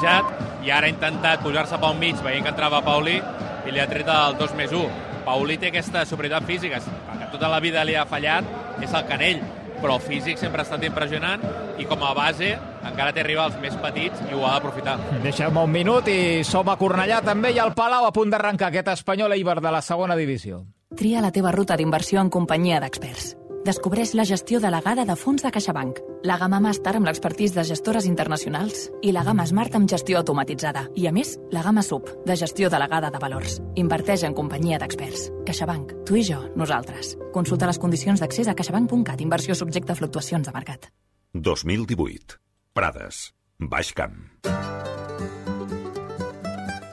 i ara ha intentat pujar-se pel mig veient que entrava Pauli i li ha tret el 2 més 1. Pauli té aquesta superioritat física, que tota la vida li ha fallat, és el canell, però el físic sempre ha estat impressionant i com a base encara té rivals més petits i ho ha d'aprofitar. Deixem un minut i som a Cornellà també i al Palau a punt d'arrencar aquest espanyol Eibar de la segona divisió. Tria la teva ruta d'inversió en companyia d'experts. Descobreix la gestió delegada de fons de CaixaBank, la gamma Master amb l'expertís de gestores internacionals i la gamma Smart amb gestió automatitzada. I, a més, la gamma Sub, de gestió delegada de valors. Inverteix en companyia d'experts. CaixaBank. Tu i jo, nosaltres. Consulta les condicions d'accés a caixabank.cat. Inversió subjecte a fluctuacions de mercat. 2018. Prades. Baix Camp.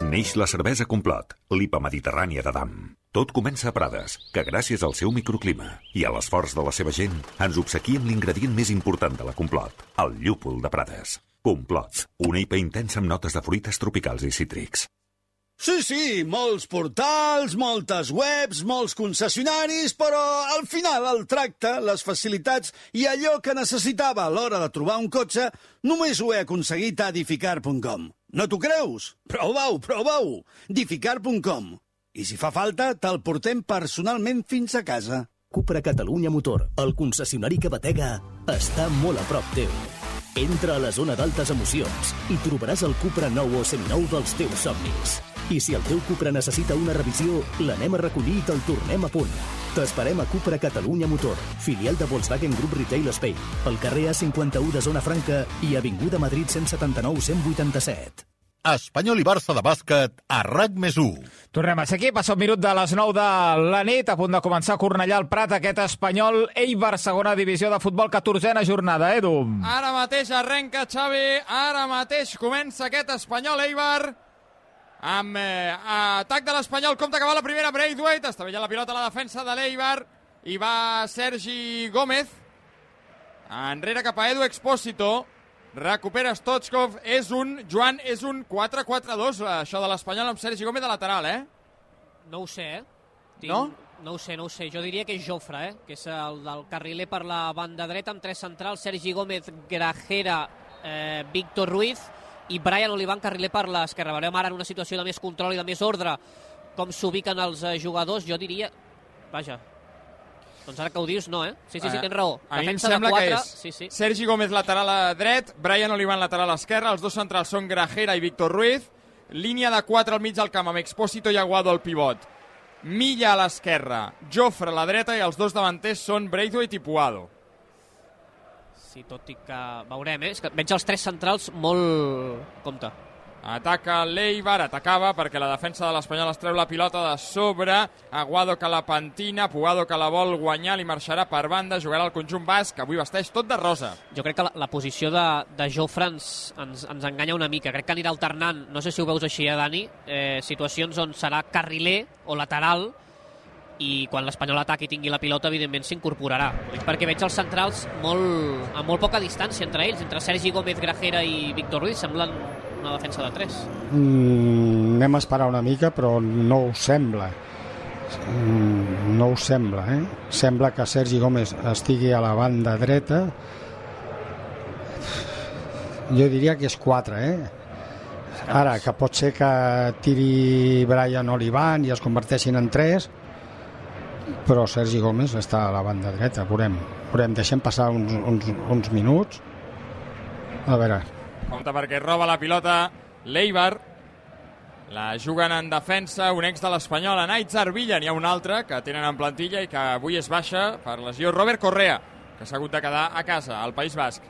Neix la cervesa Complot, l'IPA mediterrània de Dam. Tot comença a Prades, que gràcies al seu microclima i a l'esforç de la seva gent ens obsequia amb l'ingredient més important de la Complot, el llúpol de Prades. Complot, una IPA intensa amb notes de fruites tropicals i cítrics. Sí, sí, molts portals, moltes webs, molts concessionaris, però al final el tracte, les facilitats i allò que necessitava a l'hora de trobar un cotxe només ho he aconseguit a edificar.com. No t'ho creus? Prova-ho, prova-ho! edificar.com. I si fa falta, te'l portem personalment fins a casa. Cupra Catalunya Motor, el concessionari que batega, està molt a prop teu. Entra a la zona d'altes emocions i trobaràs el Cupra nou o seminou dels teus somnis. I si el teu Cupra necessita una revisió, l'anem a recollir i te'l tornem a punt. T'esperem a Cupra Catalunya Motor, filial de Volkswagen Group Retail Spain, pel carrer A51 de Zona Franca i Avinguda Madrid 179 187. Espanyol i Barça de bàsquet a RAC més 1. Tornem a ser aquí, passa un minut de les 9 de la nit, a punt de començar a Cornellà al Prat, aquest espanyol Eibar, segona divisió de futbol, 14a jornada, Edu. Ara mateix arrenca Xavi, ara mateix comença aquest espanyol Eibar, amb eh, atac de l'Espanyol, compta que va la primera Braithwaite, està veient la pilota a la defensa de l'Eibar, i va Sergi Gómez, enrere cap a Edu Expósito, recupera Stochkov, és un, Joan, és un 4-4-2, això de l'Espanyol amb Sergi Gómez de lateral, eh? No ho sé, eh? Tinc... No? No ho sé, no ho sé. Jo diria que és Jofre, eh? que és el del carriler per la banda dreta amb tres centrals, Sergi Gómez, Grajera, eh, Víctor Ruiz i Brian Olivan carriler per l'esquerra. Veurem ara en una situació de més control i de més ordre com s'ubiquen els eh, jugadors. Jo diria... Vaja, doncs ara que ho dius, no, eh? Sí, sí, sí, tens raó. A mi em Defensa sembla que és sí, sí. Sergi Gómez lateral a dret, Brian Olivan lateral a esquerra, els dos centrals són Grajera i Víctor Ruiz, línia de 4 al mig del camp amb Expósito i Aguado al pivot, Milla a l'esquerra, Jofre a la dreta i els dos davanters són Braithwaite i Puado. Sí, tot i que veurem, eh? És que veig els tres centrals molt... Compte. Ataca l'Eibar, atacava perquè la defensa de l'Espanyol es treu la pilota de sobre, Aguado que la pentina, Puado que la vol guanyar, li marxarà per banda, jugarà al conjunt basc, avui vesteix tot de rosa. Jo crec que la, la posició de, de Jofre ens, ens, ens enganya una mica. Crec que anirà alternant, no sé si ho veus així, eh, Dani, eh, situacions on serà carriler o lateral i quan l'Espanyol ataqui i tingui la pilota, evidentment s'incorporarà. Perquè veig els centrals molt, a molt poca distància entre ells, entre Sergi Gómez, Grajera i Víctor Ruiz, semblen una defensa de 3. Mm, anem a esperar una mica, però no ho sembla. Mm, no ho sembla, eh? Sembla que Sergi Gómez estigui a la banda dreta. Jo diria que és 4, eh? Ara, que pot ser que tiri Brian Olivan i es converteixin en 3, però Sergi Gómez està a la banda dreta, veurem. veurem. Deixem passar uns, uns, uns minuts. A veure, Compte perquè roba la pilota l'Eibar. La juguen en defensa un ex de l'Espanyol, en Aitzar Villa. N'hi ha un altre que tenen en plantilla i que avui es baixa per lesió. Robert Correa, que s'ha hagut de quedar a casa, al País Basc.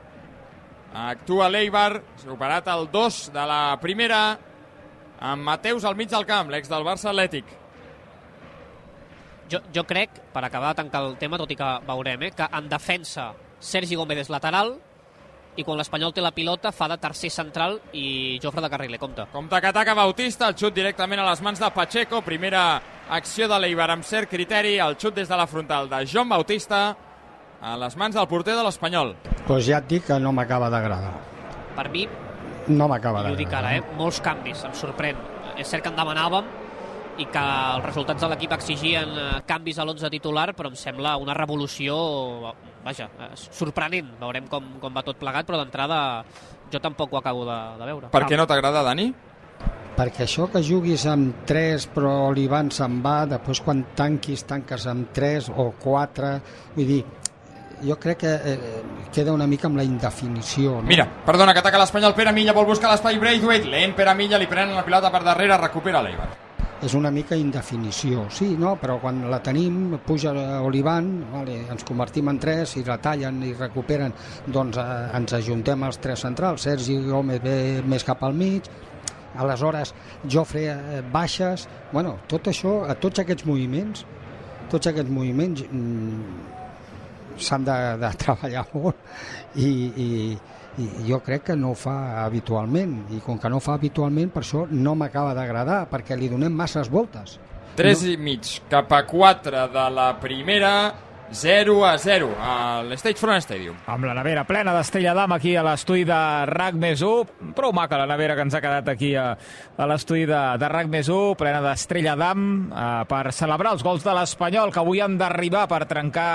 Actua l'Eibar, superat el 2 de la primera, amb Mateus al mig del camp, l'ex del Barça Atlètic. Jo, jo crec, per acabar de tancar el tema, tot i que veurem, eh, que en defensa Sergi Gómez és lateral i quan l'Espanyol té la pilota fa de tercer central i Jofre de carriler, compte. Compte que ataca Bautista, el xut directament a les mans de Pacheco, primera acció de l'Eibar amb cert criteri, el xut des de la frontal de Joan Bautista, a les mans del porter de l'Espanyol. doncs ja et dic que no m'acaba d'agradar. Per mi, No m'acaba i ho dic d'agradar. ara, eh, molts canvis, em sorprèn. És cert que en demanàvem i que els resultats de l'equip exigien eh, canvis a l'11 titular, però em sembla una revolució, vaja, eh, sorprenent. Veurem com, com va tot plegat, però d'entrada jo tampoc ho acabo de, de veure. Per què no t'agrada, Dani? Perquè això que juguis amb 3 però l'Ivan se'n va, després quan tanquis tanques amb 3 o 4, vull dir, jo crec que eh, queda una mica amb la indefinició. No? Mira, perdona, que ataca l'Espanyol, Pere Milla vol buscar l'espai Braithwaite, lent Pere Milla, li prenen la pilota per darrere, recupera l'Eibar. És una mica indefinició, sí, no? però quan la tenim, puja Olivan, vale, ens convertim en tres, i la tallen i recuperen, doncs eh, ens ajuntem els tres centrals, Sergi Gómez ve més cap al mig, aleshores Jofre eh, baixes, bueno, tot això, a tots aquests moviments, tots aquests moviments mm, s'han de, de treballar molt i, i, i jo crec que no ho fa habitualment i com que no ho fa habitualment per això no m'acaba d'agradar perquè li donem masses voltes 3 no. i mig cap a 4 de la primera 0 a 0 a l'Stage Front Stadium. Amb la nevera plena d'Estrella d'Am aquí a l'estudi de RAC més 1. Prou maca la nevera que ens ha quedat aquí a, a l'estudi de, de RAC més 1, plena d'Estrella d'Am, eh, per celebrar els gols de l'Espanyol que avui han d'arribar per trencar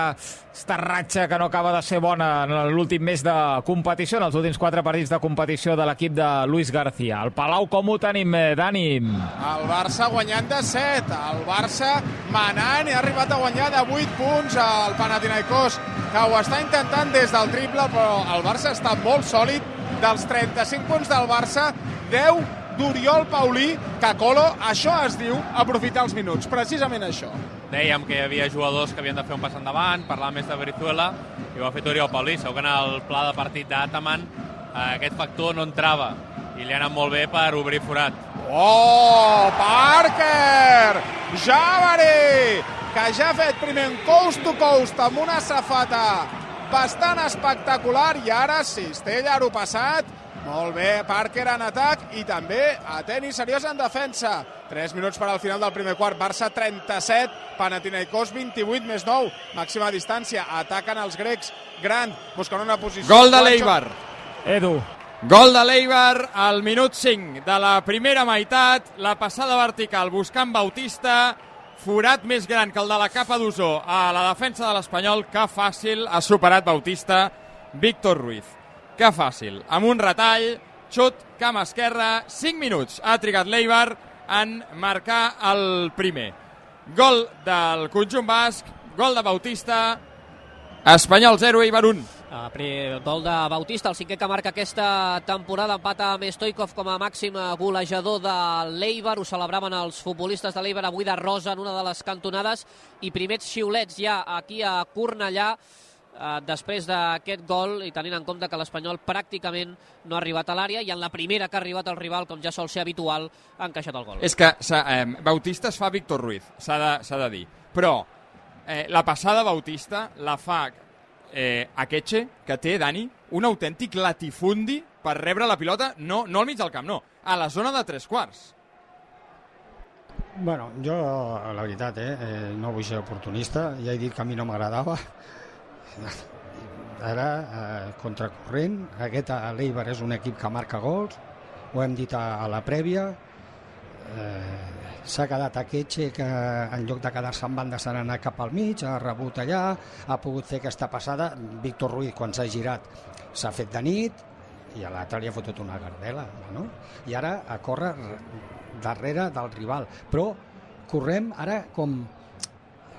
esta ratxa que no acaba de ser bona en l'últim mes de competició, en els últims quatre partits de competició de l'equip de Luis García. El Palau com ho tenim, eh, Dani? El Barça guanyant de 7, el Barça manant i ha arribat a guanyar de 8 punts al Panathinaikos, que ho està intentant des del triple, però el Barça està molt sòlid. Dels 35 punts del Barça, 10 d'Oriol Paulí, que Colo, això es diu aprofitar els minuts, precisament això. Dèiem que hi havia jugadors que havien de fer un pas endavant, parlar més de Brizuela, i ho ha fet Oriol Paulí. Segur que en el pla de partit d'Ataman eh, aquest factor no entrava, i li ha anat molt bé per obrir forat. Oh, Parker! Javari! Que ja ha fet primer en coast to coast amb una safata bastant espectacular i ara Cistella ho passat molt bé, Parker en atac i també a tenis seriós en defensa. 3 minuts per al final del primer quart. Barça 37, Panathinaikos 28 més 9. Màxima distància. Ataquen els grecs. Gran, buscant una posició. Gol de l'Eibar. Edu. Gol de l'Eibar al minut 5 de la primera meitat. La passada vertical buscant Bautista. Forat més gran que el de la capa d'Usó a la defensa de l'Espanyol. Que fàcil ha superat Bautista Víctor Ruiz. Que fàcil. Amb un retall, xut, cam esquerra, 5 minuts. Ha trigat l'Eibar en marcar el primer. Gol del conjunt basc, gol de Bautista, Espanyol 0, Eibar 1. Gol de Bautista, el cinquè que marca aquesta temporada, empata amb Stoikov com a màxim golejador de l'Eibar, ho celebraven els futbolistes de l'Eibar avui de rosa en una de les cantonades, i primers xiulets ja aquí a Cornellà, eh, després d'aquest gol i tenint en compte que l'Espanyol pràcticament no ha arribat a l'àrea i en la primera que ha arribat el rival, com ja sol ser habitual, ha encaixat el gol. És que eh, Bautista es fa Víctor Ruiz, s'ha de, de dir. Però eh, la passada Bautista la fa eh, Akeche, que té, Dani, un autèntic latifundi per rebre la pilota, no, no al mig del camp, no, a la zona de tres quarts. Bueno, jo, la veritat, eh, eh, no vull ser oportunista, ja he dit que a mi no m'agradava. Ara, eh, contracorrent, aquest l'Eibar és un equip que marca gols, ho hem dit a, a la prèvia, eh, s'ha quedat a Quetxe que en lloc de quedar-se en banda s'ha anat cap al mig, ha rebut allà, ha pogut fer aquesta passada. Víctor Ruiz, quan s'ha girat, s'ha fet de nit i a l'altre li ha fotut una gardela. No? I ara a córrer darrere del rival. Però correm ara com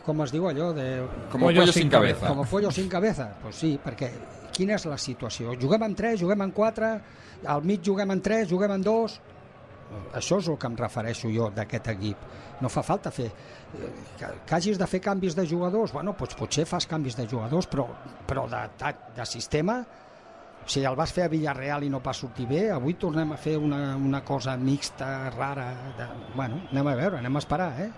com es diu allò de... Com pollo sin cabeza. Com pollo sin cabeza. Pues sí, perquè quina és la situació? Juguem en 3, juguem en 4, al mig juguem en 3, juguem en 2... Això és el que em refereixo jo d'aquest equip. No fa falta fer... Que, que hagis de fer canvis de jugadors, bueno, doncs potser fas canvis de jugadors, però, però de, de, de sistema sigui, el vas fer a Villarreal i no va sortir bé, avui tornem a fer una, una cosa mixta, rara. De... Bueno, anem a veure, anem a esperar, eh?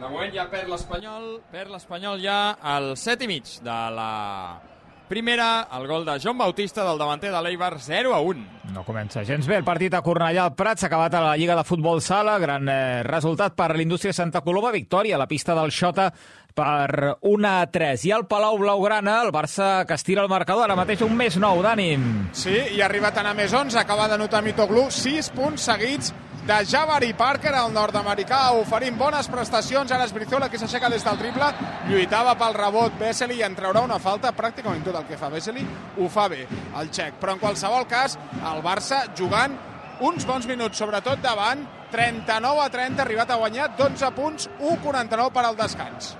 De moment ja perd l'Espanyol, perd l'Espanyol ja al set i mig de la primera, el gol de Joan Bautista del davanter de l'Eibar 0 a 1. No comença gens bé el partit a Cornellà al Prat, s'ha acabat a la Lliga de Futbol Sala, gran eh, resultat per l'indústria Santa Coloma, victòria a la pista del Xota per 1 a 3. I al Palau Blaugrana, el Barça que estira el marcador, ara mateix un més nou, Dani. Sí, i ha arribat a anar més 11, acaba de notar Mitoglu, 6 punts seguits de Javari Parker, el nord-americà, oferint bones prestacions. Ara és Brizola que s'aixeca des del triple, lluitava pel rebot Vesely i en traurà una falta. Pràcticament tot el que fa Vesely ho fa bé, el xec. Però en qualsevol cas, el Barça jugant uns bons minuts, sobretot davant, 39 a 30, arribat a guanyar 12 punts, 1-49 per al descans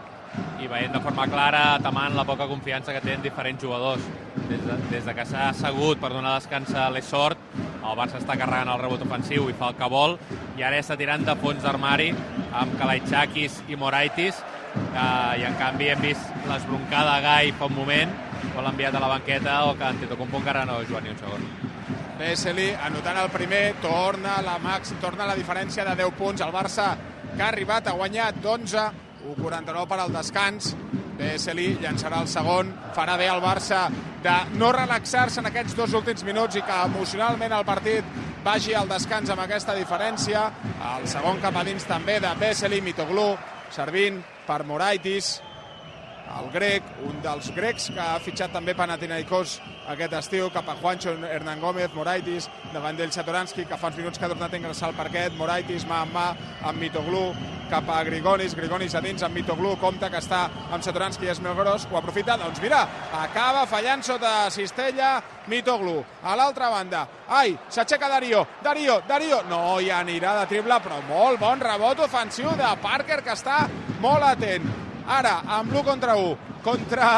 i veient de forma clara tamant la poca confiança que tenen diferents jugadors. Des de, des de que s'ha assegut per donar descans a l'Essort, el Barça està carregant el rebot ofensiu i fa el que vol, i ara està tirant de fons d'armari amb Kalaitzakis i Moraitis, eh, i en canvi hem vist l'esbroncada a Gai fa un moment, o l'ha enviat a la banqueta, o que Antetokounmpo encara no juga ni un segon. Vesely anotant el primer, torna la max, torna la diferència de 10 punts. El Barça que ha arribat a guanyar d'11 1'49 per al descans. Vesely llançarà el segon. Farà bé el Barça de no relaxar-se en aquests dos últims minuts i que emocionalment el partit vagi al descans amb aquesta diferència. El segon cap a dins també de Vesely, Mitoglu, servint per Moraitis, el grec, un dels grecs que ha fitxat també Panathinaikos aquest estiu, cap a Juancho Hernán Gómez, Moraitis, davant d'ell Satoranski, que fa uns minuts que ha tornat a ingressar al parquet, Moraitis mà amb mà amb Mitoglu, cap a Grigonis, Grigonis a dins amb Mitoglu, compta que està amb Satoranski és més gros, ho aprofita, doncs mira, acaba fallant sota cistella Mitoglu. A l'altra banda, ai, s'aixeca Darío, Darío, Darío, no hi anirà de triple, però molt bon rebot ofensiu de Parker, que està molt atent. Ara, amb l'1 contra 1, contra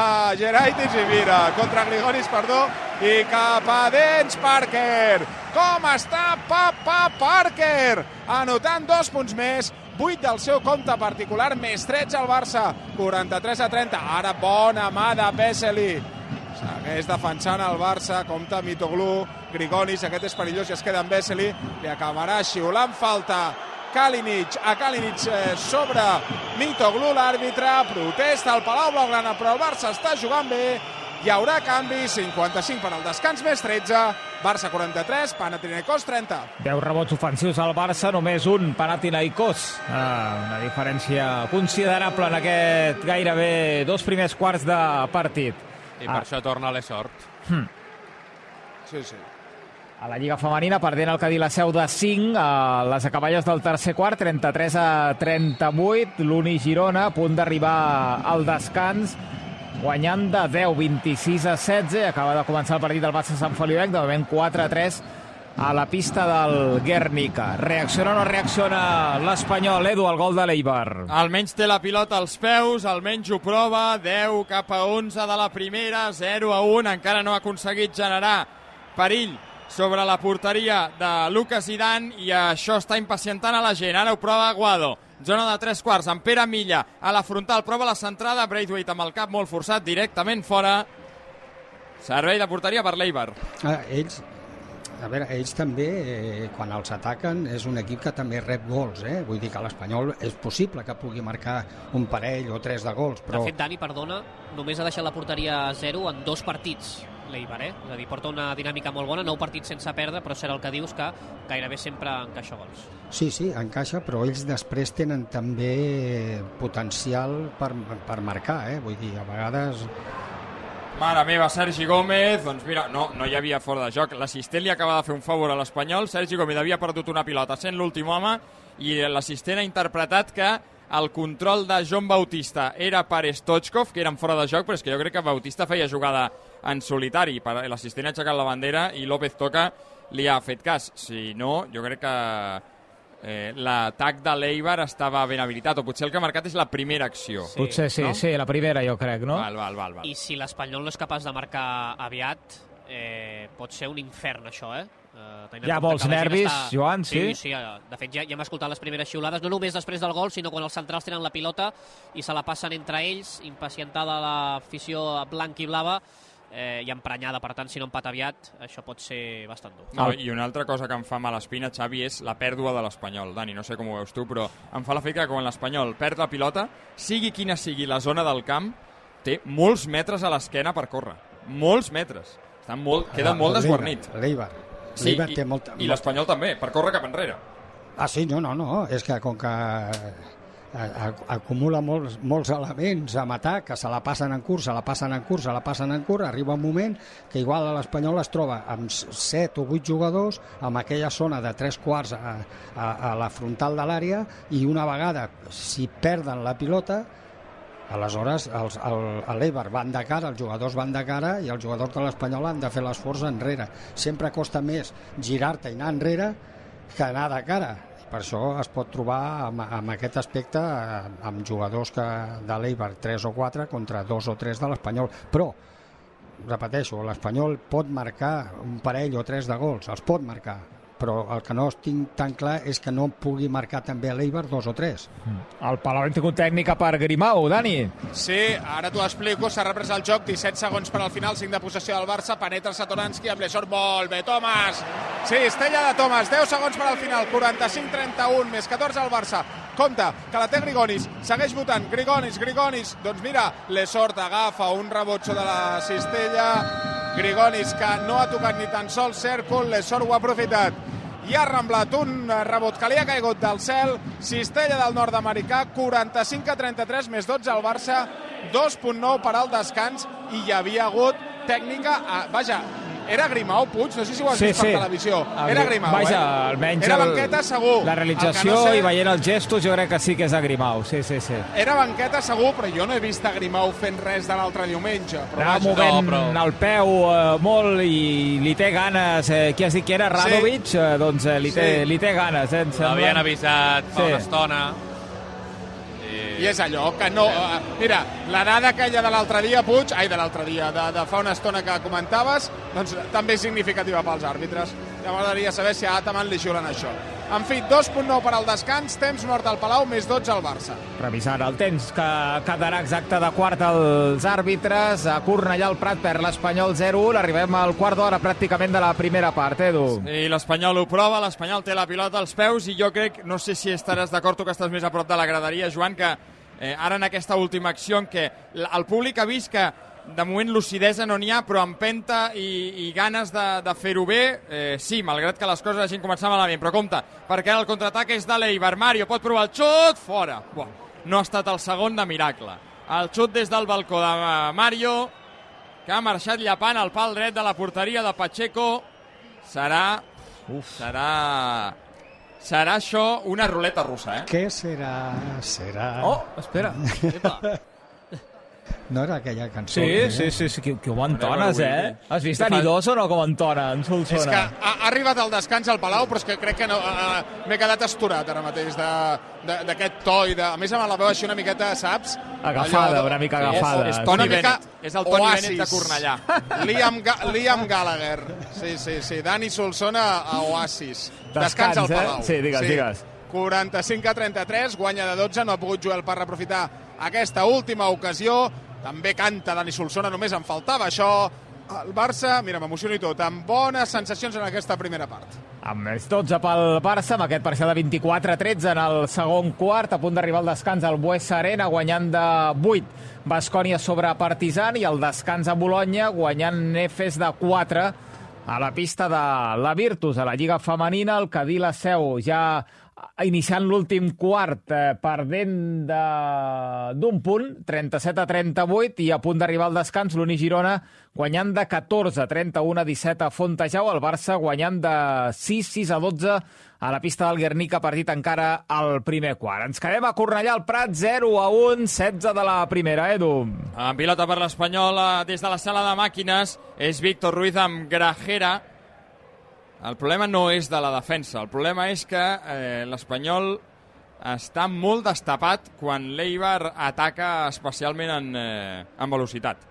Geraitis i mira, contra Grigonis, perdó, i cap a dents Parker. Com està Papa Parker? Anotant dos punts més, 8 del seu compte particular, més 13 al Barça, 43 a 30. Ara bona mà de Vesely. Segueix defensant el Barça, compta Mitoglu, Grigonis, aquest és perillós i es queda amb Vesely, li acabarà xiulant falta Kalinic, a Kalinic eh, sobre Mitoglu, l'àrbitre, protesta al Palau Blaugrana, però el Barça està jugant bé, hi haurà canvi, 55 per al descans més 13, Barça 43, Panathinaikos 30. 10 rebots ofensius al Barça, només un Panathinaikos. Ah, una diferència considerable en aquest gairebé dos primers quarts de partit. I per ah. això torna l'Essort. Hmm. Sí, sí. A la Lliga Femenina, perdent el Cadí la seu de 5, a les acaballes del tercer quart, 33 a 38, l'Uni Girona, a punt d'arribar al descans, guanyant de 10, 26 a 16, acaba de començar el partit del Barça Sant Feliuenc, de moment 4 a 3 a la pista del Guernica. Reacciona o no reacciona l'Espanyol, Edu, al gol de l'Eibar? Almenys té la pilota als peus, almenys ho prova, 10 cap a 11 de la primera, 0 a 1, encara no ha aconseguit generar perill sobre la porteria de Lucas Zidane i això està impacientant a la gent. Ara ho prova Guado. Zona de tres quarts, amb Pere Milla a la frontal, prova la centrada, Braithwaite amb el cap molt forçat, directament fora. Servei de porteria per l'Eibar. Ah, ells, a veure, ells també, eh, quan els ataquen, és un equip que també rep gols, eh? Vull dir que l'Espanyol és possible que pugui marcar un parell o tres de gols, però... De fet, Dani, perdona, només ha deixat la porteria a zero en dos partits l'Eibar, eh? És a dir, porta una dinàmica molt bona, nou partits sense perdre, però serà el que dius que gairebé sempre encaixa gols. Sí, sí, encaixa, però ells després tenen també potencial per, per marcar, eh? Vull dir, a vegades... Mare meva, Sergi Gómez, doncs mira, no, no hi havia fora de joc. L'assistent li acaba de fer un favor a l'Espanyol, Sergi Gómez havia perdut una pilota sent l'últim home i l'assistent ha interpretat que el control de John Bautista era per Stochkov, que eren fora de joc, però és que jo crec que Bautista feia jugada en solitari. L'assistent ha aixecat la bandera i López Toca li ha fet cas. Si no, jo crec que eh, l'atac de l'Eibar estava ben habilitat, o potser el que ha marcat és la primera acció. Sí, potser sí, no? sí, la primera jo crec, no? Val, val, val, val. I si l'Espanyol no és capaç de marcar aviat, eh, pot ser un infern això, eh? Uh, Hi ha molts nervis, està... Joan, sí? Sí, sí, de fet ja, ja hem escoltat les primeres xiulades, no només després del gol, sinó quan els centrals tenen la pilota i se la passen entre ells, impacientada l'afició blanc i blava, eh, i emprenyada, per tant, si no empat aviat, això pot ser bastant dur. No, I una altra cosa que em fa mal espina, Xavi, és la pèrdua de l'Espanyol. Dani, no sé com ho veus tu, però em fa l'efecte que quan l'Espanyol perd la pilota, sigui quina sigui la zona del camp, té molts metres a l'esquena per córrer. Molts metres. Està molt, queda molt desguarnit. L'Eibar. Sí, i, i l'Espanyol també, per córrer cap enrere. Ah, sí, no, no, no. És que com que a- acumula molts, molts elements a matar, que se la passen en curs, se la passen en curs, se la passen en curs, arriba un moment que igual a l'Espanyol es troba amb 7 o 8 jugadors amb aquella zona de 3 quarts a, a, a la frontal de l'àrea i una vegada, si perden la pilota, aleshores els, van de cara, els jugadors van de cara i els jugadors de l'Espanyol han de fer l'esforç enrere. Sempre costa més girar-te i anar enrere que anar de cara. Per això es pot trobar amb, amb aquest aspecte eh, amb jugadors que de l'Eibar 3 o 4 contra 2 o 3 de l'Espanyol. Però, repeteixo, l'Espanyol pot marcar un parell o tres de gols, els pot marcar, però el que no tinc tan clar és que no pugui marcar també a l'Eibar dos o tres. El Palau hem tingut tècnica per Grimau, Dani. Sí, ara t'ho explico, s'ha reprès el joc, 17 segons per al final, 5 de possessió del Barça, penetra Satoranski amb l'Esor, molt bé, Tomàs! Sí, estella de Tomàs, 10 segons per al final, 45-31, més 14 al Barça. Compte, que la té Grigonis, segueix votant, Grigonis, Grigonis, doncs mira, l'Esort agafa un rebotxo de la cistella, Grigonis que no ha tocat ni tan sols cèrcol, l'Esort ho ha aprofitat. I ha remblat un eh, rebot que li ha caigut del cel, cistella del nord-americà, 45 a 33, més 12 al Barça, 2.9 per al descans, i hi havia hagut tècnica, a, vaja, era Grimau, Puig, no sé si ho has Sí, vist sí. per televisió, El- era Grimau, Vaja, eh? almenys Era el- banqueta segur. La realització no sé- i veient els gestos jo crec que sí que és a Grimau, sí, sí, sí. Era banqueta segur, però jo no he vist a Grimau fent res de l'altre diumenge. Però Anava vaja, movent el peu eh, molt i li té ganes. Eh, qui has dit que era? Radovic? Sí. Eh, doncs eh, li, té, Sí. li té ganes. Eh, em sembla. L'havien avisat fa Sí. una estona. I és allò que no... eh, Mira, la dada aquella de l'altre dia, Puig, ai, de l'altre dia, de, de fa una estona que comentaves, doncs també és significativa pels àrbitres. Ja m'agradaria saber si a Ataman li xiulen això. En fi, 2.9 per al descans, temps nord al Palau, més 12 al Barça. Revisant el temps que quedarà exacte de quart als àrbitres. A Cornellà el Prat per l'Espanyol 0-1. Arribem al quart d'hora pràcticament de la primera part, eh, Edu? I l'Espanyol ho prova, l'Espanyol té la pilota als peus i jo crec, no sé si estaràs d'acord tu que estàs més a prop de la graderia, Joan, que eh, ara en aquesta última acció en què el públic ha vist que de moment lucidesa no n'hi ha, però empenta i, i ganes de, de fer-ho bé, eh, sí, malgrat que les coses hagin començat malament. Però compte, perquè ara el contraatac és de l'Eibar. Mario pot provar el xut, fora. Buah, no ha estat el segon de miracle. El xut des del balcó de eh, Mario, que ha marxat llapant el pal dret de la porteria de Pacheco. Serà... Uf. Serà... Serà això una ruleta russa, eh? Què serà? Serà... Oh, espera. Epa. No era aquella cançó? Sí, eh? sí, sí, sí, que, que ho entones, eh? Has vist Que fa- Anidos o no com entona, en És Solsona? que ha, ha arribat el descans al Palau, però és que crec que no, uh, m'he quedat esturat ara mateix de- de- d'aquest to i de... A més, amb la veu així una miqueta, saps? Agafada, Allò una mica Sí, agafada. És, és Sí. Toni Bennett. és el Toni Oasis. Bennett de Cornellà. Liam, Ga Liam Gallagher. Sí, sí, sí. Dani Solsona a Oasis. Descans, Descans al eh? Palau. Sí, digues, digues. 45 a 33, guanya de 12, no ha pogut Joel Parra aprofitar aquesta última ocasió. També canta Dani Solsona, només em faltava això. El Barça, mira, m'emociono i tot, amb bones sensacions en aquesta primera part. Amb més 12 pel Barça, amb aquest parcial de 24-13 en el segon quart, a punt d'arribar al descans al Buesa Arena, guanyant de 8. Bascònia sobre Partizan i el descans a Bologna, guanyant Nefes de 4 a la pista de la Virtus, a la Lliga Femenina, el Cadí la Seu ja iniciant l'últim quart, eh, perdent de- d'un punt, 37 a 38, i a punt d'arribar al descans, l'Uni Girona guanyant de 14 a 31 a 17 a Fontejau, el Barça guanyant de 6, 6 a 12 a la pista del Guernica, partit encara al primer quart. Ens quedem a Cornellà al Prat, 0 a 1, 16 de la primera, Edu. En pilota per l'Espanyol eh, des de la sala de màquines és Víctor Ruiz amb Grajera. El problema no és de la defensa, el problema és que eh, l'Espanyol està molt destapat quan l'Eibar ataca especialment en, eh, en velocitat.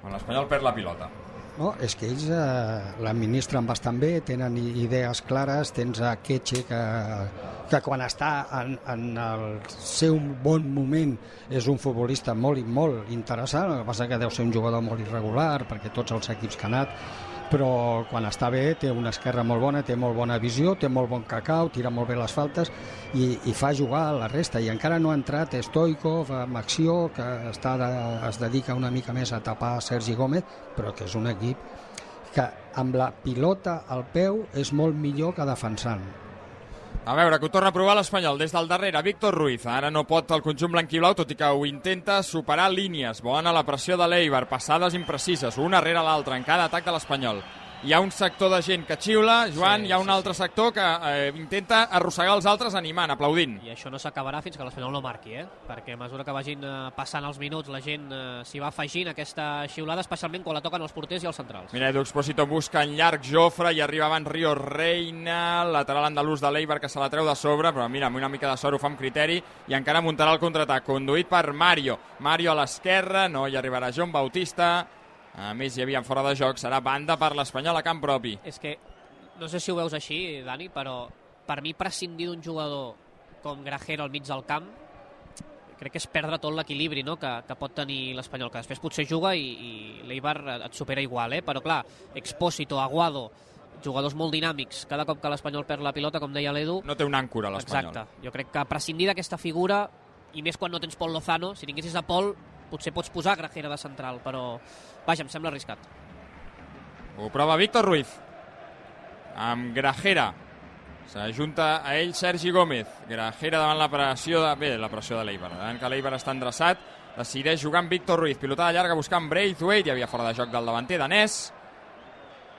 Quan l'Espanyol perd la pilota. No, és que ells eh, l'administren bastant bé, tenen idees clares, tens a Ketxe que, que quan està en, en el seu bon moment és un futbolista molt, i molt interessant, el que passa que deu ser un jugador molt irregular perquè tots els equips que ha anat però quan està bé té una esquerra molt bona, té molt bona visió, té molt bon cacau, tira molt bé les faltes i, i fa jugar la resta. I encara no ha entrat Stoikov amb acció que està de, es dedica una mica més a tapar Sergi Gómez però que és un equip que amb la pilota al peu és molt millor que defensant A veure, que ho torna a provar l'Espanyol des del darrere. Víctor Ruiz. Ara no pot el conjunt blanquiblau, tot i que ho intenta superar línies. Bona la pressió de l'Eibar. Passades imprecises, una rere l'altra en cada atac de l'Espanyol. Hi ha un sector de gent que xiula, Joan, Sí, hi ha un sí, altre sector que eh, intenta arrossegar els altres animant, aplaudint. I això no s'acabarà fins que l'Espanyol no marqui, eh? perquè a mesura que vagin eh, passant els minuts la gent eh, s'hi va afegint aquesta xiulada, especialment quan la toquen els porters i els centrals. Mira, Edu Expósito busca en llarg Jofre i arriba abans Río Reina, lateral andalús de l'Eibar que se la treu de sobre, però mira, amb una mica de sort ho fa amb criteri i encara muntarà el contraatac, conduït per Mario. Mario a l'esquerra, no hi arribarà John Bautista, a més hi havia fora de joc, serà banda per l'Espanyol a camp propi. És que, no sé si ho veus així, Dani, però per mi prescindir d'un jugador com Grajero al mig del camp crec que és perdre tot l'equilibri no? que, que pot tenir l'Espanyol, que després potser juga i, i l'Eibar et supera igual, eh? però clar, Expósito, Aguado, jugadors molt dinàmics, cada cop que l'Espanyol perd la pilota, com deia l'Edu... No té un àncora, l'Espanyol. Exacte, jo crec que prescindir d'aquesta figura, i més quan no tens Pol Lozano, si tinguessis a Pol, potser pots posar Grajera de central, però vaja, em sembla arriscat. Ho prova Víctor Ruiz. Amb Grajera. S'ajunta a ell Sergi Gómez. Grajera davant la pressió de... Bé, la pressió de l'Eibar. Davant que l'Eibar està endreçat. Decideix jugar amb Víctor Ruiz. Pilotada llarga buscant Braithwaite. Hi havia fora de joc del davanter danès.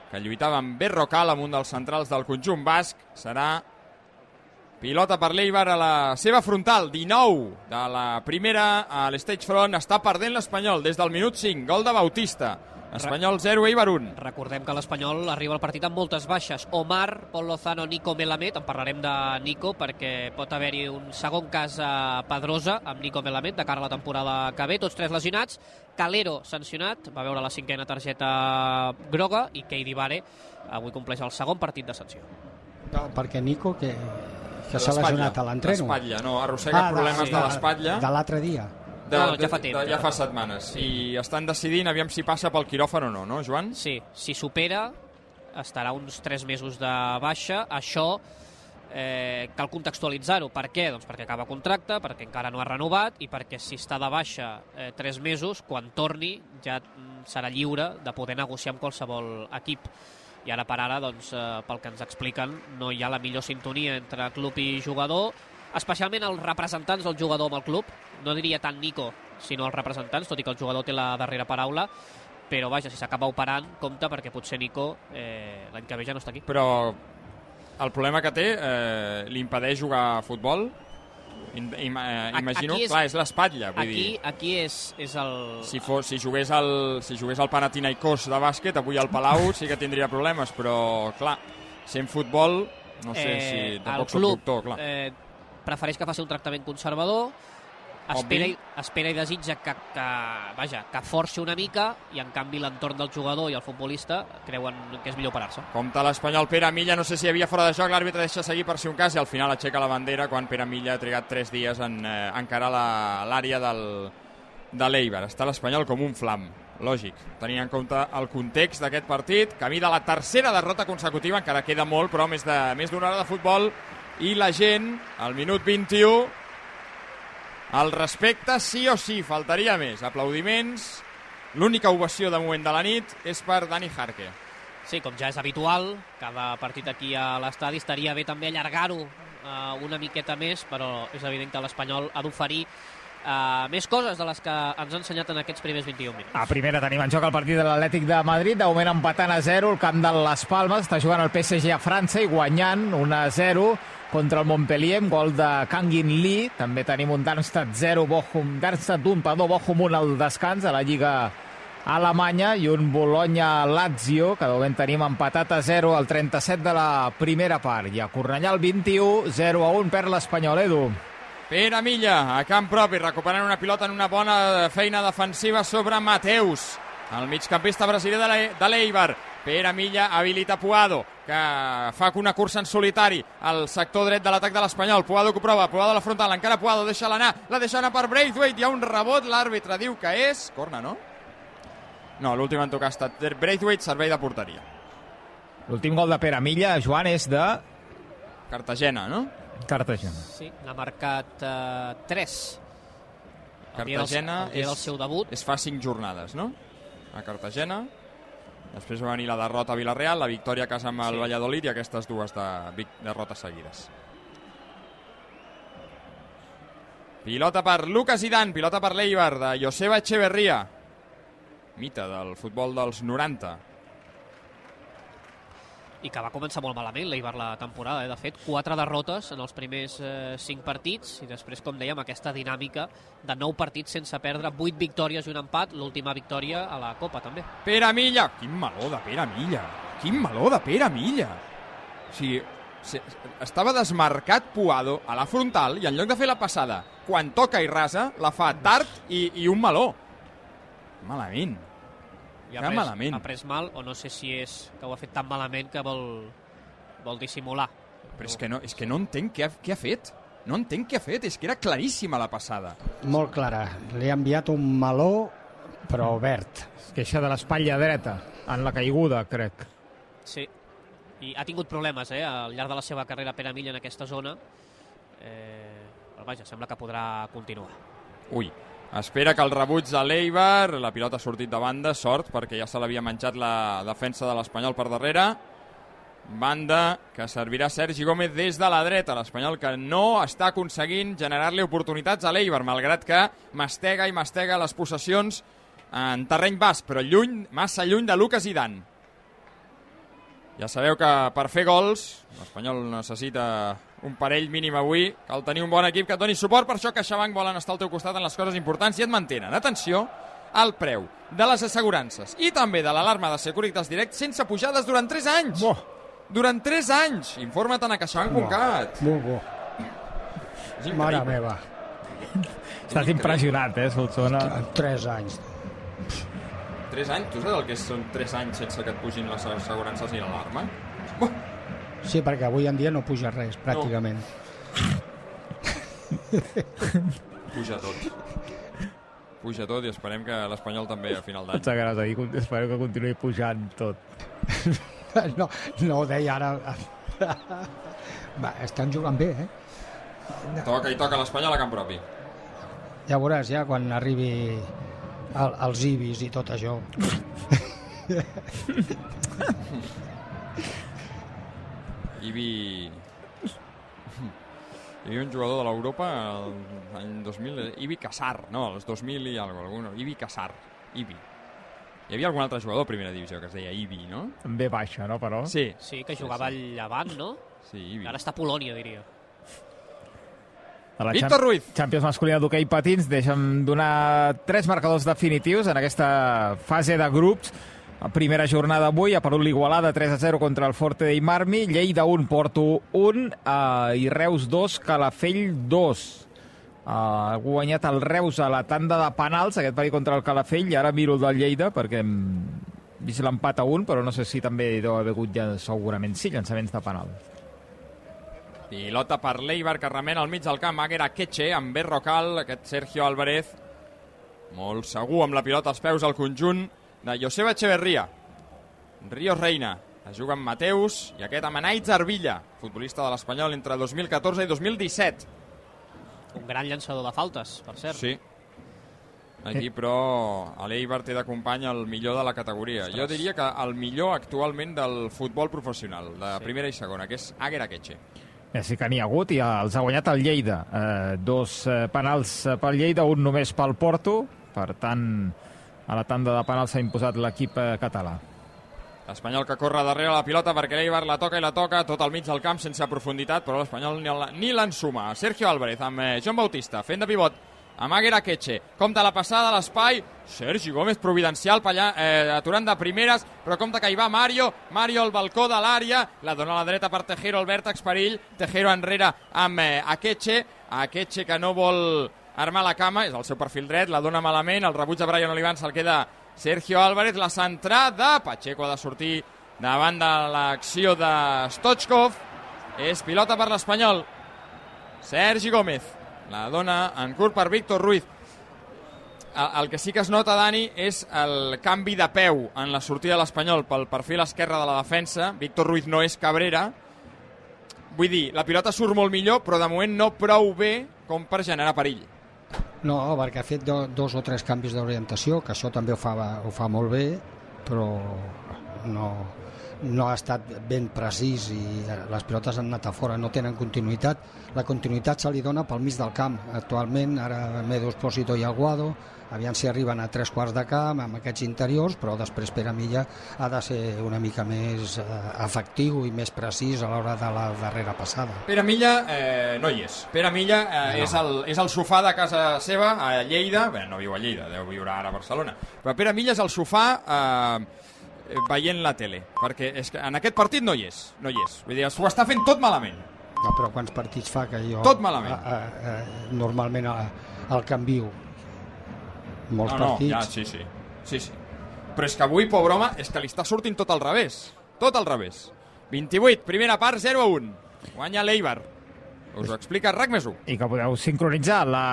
Que lluitava amb Berrocal, amb un dels centrals del conjunt basc. Serà pilota per l'Eibar a la seva frontal. 19 de la primera a l'stage front. Està perdent l'Espanyol des del minut 5. Gol de Bautista. Espanyol 0, Eibar 1. Recordem que l'Espanyol arriba al partit amb moltes baixes. Omar, Pol Lozano, Nico Melamed. En parlarem de Nico perquè pot haver-hi un segon cas a Pedrosa amb Nico Melamed de cara a la temporada que ve. Tots tres lesionats. Calero sancionat, va veure la cinquena targeta groga i Keidi Vare avui compleix el segon partit de sanció. No, perquè Nico, que, que s'ha lesionat a l'entreno. L'espatlla, no, arrossega Ah, de- problemes sí, de l'espatlla. De l'altre dia. De, No, ja fa temps, de- ja fa setmanes. I estan decidint, aviam si passa pel quiròfan o no, no, Joan? Sí, si supera estarà uns 3 mesos de baixa. Això eh, cal contextualitzar-ho. Per què? Doncs perquè acaba contracte, perquè encara no ha renovat i perquè si està de baixa eh, 3 mesos, quan torni ja mm, serà lliure de poder negociar amb qualsevol equip. I ara per ara, doncs, eh, pel que ens expliquen, no hi ha la millor sintonia entre club i jugador, especialment els representants del jugador amb el club. No diria tant Nico, sinó els representants, tot i que el jugador té la darrera paraula, però vaja, si s'acaba operant, compte perquè potser Nico eh, l'any que ve ja no està aquí. Però el problema que té eh, li impedeix jugar a futbol? Im, im, eh, Aquí imagino, és- clar, és l'espatlla, vull Aquí, dir... aquí és, és el... Si, fos, si, jugués al, si jugués al Panathinaikos de bàsquet, avui al Palau sí que tindria problemes, però, clar, sent futbol, no sé si Eh, el tampoc soc club doctor, clar. eh, prefereix que faci un tractament conservador, espera i, espera i desitja que, que, vaja, que forci una mica i en canvi l'entorn del jugador i el futbolista creuen que és millor parar-se. Compte l'Espanyol Pere Milla, no sé si hi havia fora de joc, l'àrbitre deixa seguir per si un cas i al final aixeca la bandera quan Pere Milla ha trigat 3 dies en eh, encarar l'àrea del, de l'Eibar. Està l'Espanyol com un flam, lògic, tenint en compte el context d'aquest partit, camí de la tercera derrota consecutiva, encara queda molt, però més de més d'una hora de futbol, i la gent, al minut 21, el respecte sí o sí, faltaria més. Aplaudiments, l'única ovació de moment de la nit és per Dani Jarque. Sí, com ja és habitual, cada partit aquí a l'estadi estaria bé també allargar-ho uh, una miqueta més, però és evident que l'Espanyol ha d'oferir uh, més coses de les que ens ha ensenyat en aquests primers 21 minuts. A primera tenim en joc el partit de l'Atlètic de Madrid, de moment empatant a 0, el camp de les Palmes, està jugant el PSG a França i guanyant 1 a 0 contra el Montpellier gol de Kangin Lee. També tenim un Darmstadt 0, Bochum, Darmstadt 1, perdó, Bochum 1 al descans a la Lliga Alemanya i un Bologna-Lazio, que de moment tenim empatat a 0 al 37 de la primera part. I a Cornellà el 21, 0 a 1 per l'Espanyol, Edu. Pere Milla, a camp propi, recuperant una pilota en una bona feina defensiva sobre Mateus. El migcampista brasiler de l'E- de l'Eibar. Pere Milla habilita Puado, que fa una cursa en solitari al sector dret de l'atac de l'Espanyol. Puado que ho prova, Puado a la frontal, encara Puado, deixa-la anar, la deixa anar per Braithwaite, hi ha un rebot, l'àrbitre diu que és... Corna, no? No, l'últim en tocar ha estat Braithwaite, servei de porteria. L'últim gol de Pere Milla, Joan, és de Cartagena, no? Cartagena. Sí, n'ha marcat uh, 3. Cartagena el dia del és- seu debut. És fa 5 jornades, no? A Cartagena. Després va venir la derrota a Vilareal, la victòria a casa amb el sí. Valladolid i aquestes dues de, derrotes seguides. Pilota per Lucas Idan, pilota per l'Eibar de Joseba Echeverria. Mita del futbol dels 90. I que va començar molt malament l'Eibar la temporada. Eh? De fet, quatre derrotes en els primers eh, cinc partits i després, com dèiem, aquesta dinàmica de nou partits sense perdre, vuit victòries i un empat, l'última victòria a la Copa també. Pere Milla! Quin meló de Pere Milla! Quin meló de Pere Milla! O sigui, se- estava desmarcat Puado a la frontal i en lloc de fer la passada quan toca i rasa, la fa tard i, i un meló. Malament. I ha Que pres, malament. ha pres mal, o no sé si és que ho ha fet tan malament que vol, vol dissimular. Però és que no, és que no entenc què ha, què ha fet. No entenc què ha fet, és que era claríssima la passada. Molt clara. Li ha enviat un meló, però verd. Es queixa de l'espatlla dreta, en la caiguda, crec. Sí, i ha tingut problemes eh, al llarg de la seva carrera Pere Milla en aquesta zona. Eh, però vaja, sembla que podrà continuar. Ui, espera que el rebuig de l'Eibar, la pilota ha sortit de banda, sort, perquè ja se l'havia menjat la defensa de l'Espanyol per darrere. Banda que servirà Sergi Gómez des de la dreta, l'Espanyol que no està aconseguint generar-li oportunitats a l'Eibar, malgrat que mastega i mastega les possessions en terreny bas, però lluny, massa lluny de Lucas Zidane. Ja sabeu que per fer gols l'Espanyol necessita un parell mínim avui. Cal tenir un bon equip que et doni suport, per això CaixaBank volen estar al teu costat en les coses importants i et mantenen, atenció, al preu de les assegurances i també de l'alarma de Securitas Direct sense pujades durant 3 anys. Bo. Durant 3 anys. Informa't a caixabank.cat. Molt bo. Mare meva. Estàs impressionat, eh, Solsona? En 3 anys. 3 anys? Tu saps el que són 3 anys sense que et pugin les assegurances ni l'alarma? Sí, perquè avui en dia no puja res, pràcticament. puja tot. Puja tot i esperem que l'Espanyol també a final d'any. Sabràs ahir, espero que continuï pujant tot. No, no ho deia ara. Va, estan jugant bé, eh? Toca i toca l'Espanyol a camp propi. Ja veuràs, ja, quan arribi el, els ibis i tot això. Ibi... Hi havia un jugador de l'Europa l'any 2000, Ibi Casar, no, els 2000 i alguna alguno, Ibi Casar, Ibi. Hi havia algun altre jugador a primera divisió que es deia Ibi, no? En B baixa, no, però? Sí. Sí, que jugava al Llevant, no? Sí, Ibi. Ara està a Polònia, diria. A la Víctor Ruiz. Champions masculina d'hoquei patins deixen donar tres marcadors definitius en aquesta fase de grups. La primera jornada avui ha perdut l'Igualada 3 a 0 contra el Forte dei Marmi, Lleida 1, Porto 1 eh, i Reus 2, Calafell 2. Uh, ha guanyat el Reus a la tanda de penals, aquest partit contra el Calafell, i ara miro el del Lleida perquè hem vist l'empat a 1, però no sé si també deu haver hagut ja, segurament sí, llançaments de penal. Pilota per l'Eibar que remena al mig del camp Aguera Queche amb Berrocal, aquest Sergio Álvarez molt segur amb la pilota als peus al conjunt de Joseba Echeverría Ríos Reina es juga amb Mateus i aquest amb Anaitz Arvilla futbolista de l'Espanyol entre 2014 i 2017 Un gran llançador de faltes, per cert. Sí. Aquí, però, a l'Eibar té de company el millor de la categoria. Jo diria que el millor actualment del futbol professional, de Sí. primera i segona, que és Aguera Queche. Ja sí que n'hi ha hagut i els ha guanyat el Lleida. Eh, dos eh, penals eh, pel Lleida, un només pel Porto. Per tant, a la tanda de penals s'ha imposat l'equip eh, català. L'Espanyol que corre darrere la pilota perquè l'Eibar la toca i la toca tot al mig del camp sense profunditat, però l'Espanyol ni, l'ensuma. Sergio Álvarez amb eh, John Bautista fent de pivot amb Aguera Queche. Compte la passada a l'espai. Sergi Gómez providencial per allà, eh, aturant de primeres, però compte que hi va Mario. Mario al balcó de l'àrea. La dona a la dreta per Tejero, el vèrtex perill. Tejero enrere amb eh, Akeche. Akeche que no vol armar la cama, és el seu perfil dret, la dona malament, el rebuig de Brian Olivan se'l queda Sergio Álvarez, la centrada, Pacheco ha de sortir davant de l'acció de Stochkov, és pilota per l'Espanyol, Sergi Gómez, la dona en curt per Víctor Ruiz. El, el que sí que es nota, Dani, és el canvi de peu en la sortida de l'Espanyol pel perfil esquerre de la defensa. Víctor Ruiz no és Cabrera. Vull dir, la pilota surt molt millor, però de moment no prou bé com per generar perill. No, perquè ha fet do, dos o tres canvis d'orientació, que això també ho fa, ho fa molt bé, però no, no ha estat ben precís i les pilotes han anat a fora, no tenen continuïtat. La continuïtat se li dona pel mig del camp. Actualment, ara Medo Espósito i Aguado, aviam si arriben a tres quarts de camp amb aquests interiors, però després Pere Milla ha de ser una mica més eh, efectiu i més precís a l'hora de la darrera passada. Pere Milla eh, no hi és. Pere Milla eh, No. és, el, és el sofà de casa seva a Lleida. Bé, no viu a Lleida, deu viure ara a Barcelona. Però Pere Milla és el sofà eh, veient la tele. Perquè és que en aquest partit no hi és. No hi és. Vull dir, s'ho està fent tot malament. No, però quants partits fa que jo... Tot malament. A, a, a, normalment a, al canvio. Molts no, no, partits. ja, sí, sí. sí, sí. Però és que avui, pobre home, és que li està sortint tot al revés. Tot al revés. 28, primera part, 0 a 1. Guanya l'Eibar. Us ho explica RAC més 1. I que podeu sincronitzar la,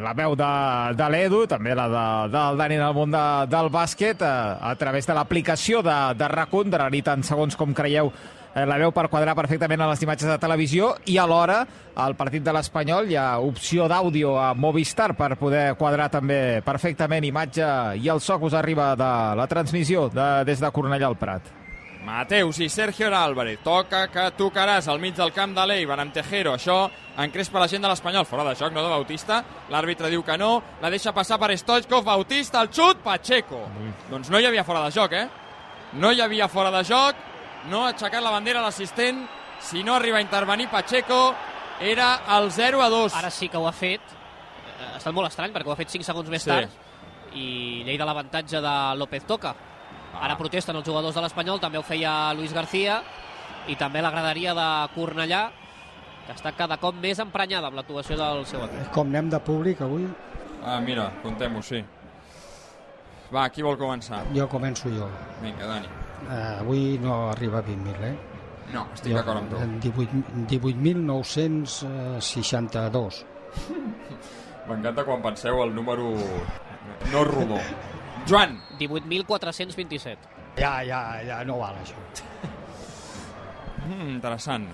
la veu de, de l'Edu, també la de, del Dani en el món de, del bàsquet, a, a través de l'aplicació de, de RAC1, de ni tant segons com creieu eh, la veu per quadrar perfectament a les imatges de televisió i alhora al partit de l'Espanyol hi ha opció d'àudio a Movistar per poder quadrar també perfectament imatge i el so que us arriba de la transmissió de, des de Cornellà al Prat. Mateus i Sergio Álvarez. Toca que tocaràs al mig del camp de l'Eibar amb Tejero. Això encrespa la gent de l'Espanyol. Fora de joc, no de Bautista. L'àrbitre diu que no. La deixa passar per Stoichkov. Bautista, el xut, Pacheco. Doncs no hi havia fora de joc, eh? No hi havia fora de joc. No ha aixecat la bandera l'assistent. Si no arriba a intervenir Pacheco, era el 0 a 2. Ara sí que ho ha fet. Eh, Ha estat molt estrany perquè ho ha fet 5 segons més Sí. tard i Lleida l'avantatge de López Toca. Ara protesten els jugadors de l'Espanyol, també ho feia Luis García i també la graderia de Cornellà que està cada cop més emprenyada amb l'actuació del seu equip. Com anem de públic avui? Ah, mira, contem-ho, sí. Va, qui vol començar? Jo començo jo. Vinga, Dani. Eh, avui no arriba a 20.000, eh? No, estic d'acord amb tu. 18 18.962. M'encanta quan penseu el número no rodó. Joan. 18.427. Ja, ja, ja no val això. Mm, interessant.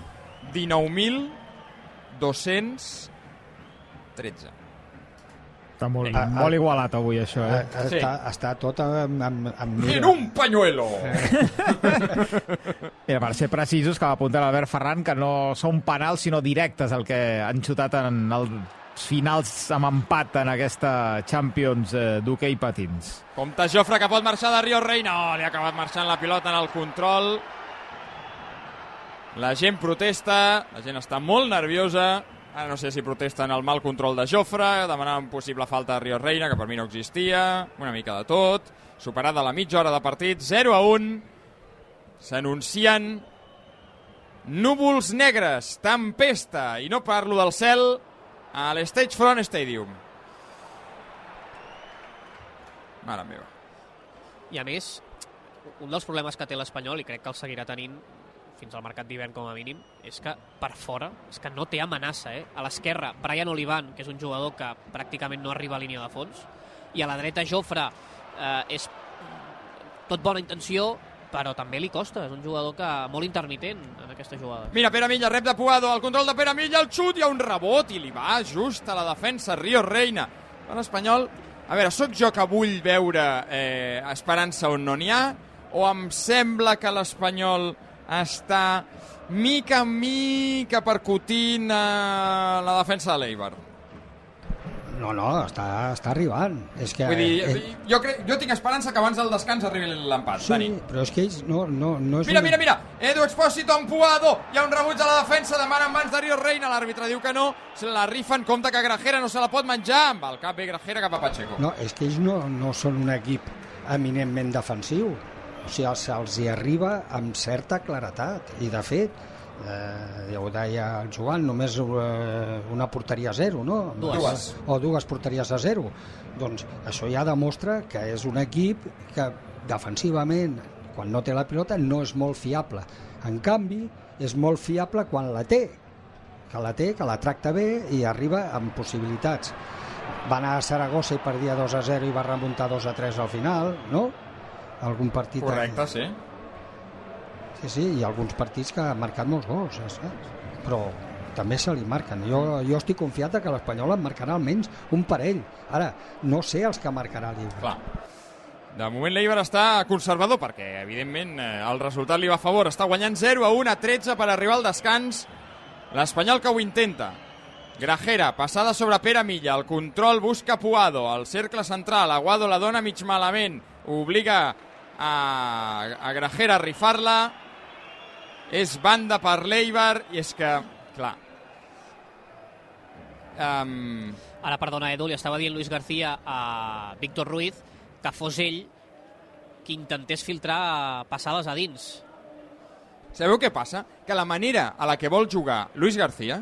19.213. Està molt, Ah, ah. molt igualat avui, això, eh? Eh, Està, està tot amb, amb, amb En un pañuelo! Mira, per ser precisos, que va apuntar l'Albert Ferran, que no són penals, sinó directes el que han xutat en els finals amb empat en aquesta Champions eh, d'hoquei patins. Compte Jofre que pot marxar de Rio Reina. Oh, li ha acabat marxant la pilota en el control. La gent protesta, la gent està molt nerviosa. Ara no sé si protesten el mal control de Jofre, demanant possible falta de Rio Reina, que per mi no existia, una mica de tot. Superada la mitja hora de partit, 0 a 1. S'anuncien núvols negres, tempesta, i no parlo del cel, a l'Stage Front Stadium. Mare meva. I a més, un dels problemes que té l'Espanyol, i crec que el seguirà tenint fins al mercat d'hivern com a mínim, és que per fora és que no té amenaça. Eh? A l'esquerra, Brian Olivan, que és un jugador que pràcticament no arriba a línia de fons, i a la dreta Jofre eh, és tot bona intenció, però també li costa. És un jugador que molt intermitent en aquesta jugada. Mira, Pere Milla, rep de Puado, el control de Pere Milla, el xut, hi ha un rebot i li va just a la defensa Río Reina. L'Espanyol, a veure, sóc jo que vull veure eh, esperança on no n'hi ha, o em sembla que l'Espanyol està mica en mica percutint eh, la defensa de l'Eibar. No, no, està, està arribant. És que, Vull dir, eh, jo, crec, jo tinc esperança que abans del descans arribi l'empat, sí, Dani. però és que ells no, no, no és Mira, una- mira, mira, Edu Expósito amb Puado, hi ha un rebuig a la defensa, demana en mans de Río Reina, l'àrbitre diu que no, se la rifen, compte que Grajera no se la pot menjar, amb el cap ve Grajera cap a Pacheco. No, és que ells no, no són un equip eminentment defensiu. O sigui, se'ls hi arriba amb certa claretat. I, de fet, eh, ja ho deia el Joan, només eh, una porteria a zero, no? Dues. O dues porteries a zero. Doncs això ja demostra que és un equip que defensivament, quan no té la pilota, no és molt fiable. En canvi, és molt fiable quan la té, que la té, que la tracta bé i arriba amb possibilitats. Va anar a Saragossa i perdia 2 a 0 i va remuntar 2 a 3 al final, no? Algun partit... Correcte, sí. Sí, sí, i alguns partits que han marcat molts gols, saps? Però també se li marquen. Jo, jo estic confiat que l'Espanyol en marcarà almenys un parell. Ara, no sé els que marcarà l'Ibre. Clar. De moment l'Eibar està conservador perquè, evidentment, eh, el resultat li va a favor. Està guanyant 0 a 1 a 13 per arribar al descans. L'Espanyol que ho intenta. Grajera, passada sobre Pere Milla, el control busca Puado, el cercle central, Aguado la dona mig malament, obliga a, a Grajera a rifar-la, és banda per l'Eibar, i és que, clar... Um, Ara, perdona, Edu, li estava dient Luis García a Víctor Ruiz que fos ell qui intentés filtrar passades a dins. Sabeu què passa? Que la manera a la que vol jugar Luis García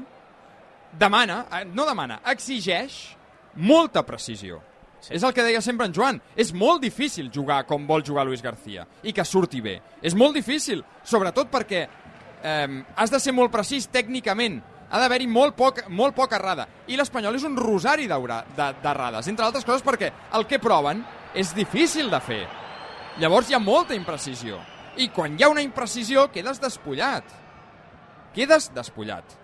demana, eh, no demana, exigeix molta precisió. Sí. És el que deia sempre en Joan. És molt difícil jugar com vol jugar Luis García i que surti bé. És molt difícil, sobretot perquè eh, has de ser molt precís tècnicament. Ha d'haver-hi molt, poc, molt poca errada. I l'Espanyol és un rosari d'errades, entre altres coses perquè el que proven és difícil de fer. Llavors hi ha molta imprecisió. I quan hi ha una imprecisió, quedes despullat. Quedes despullat.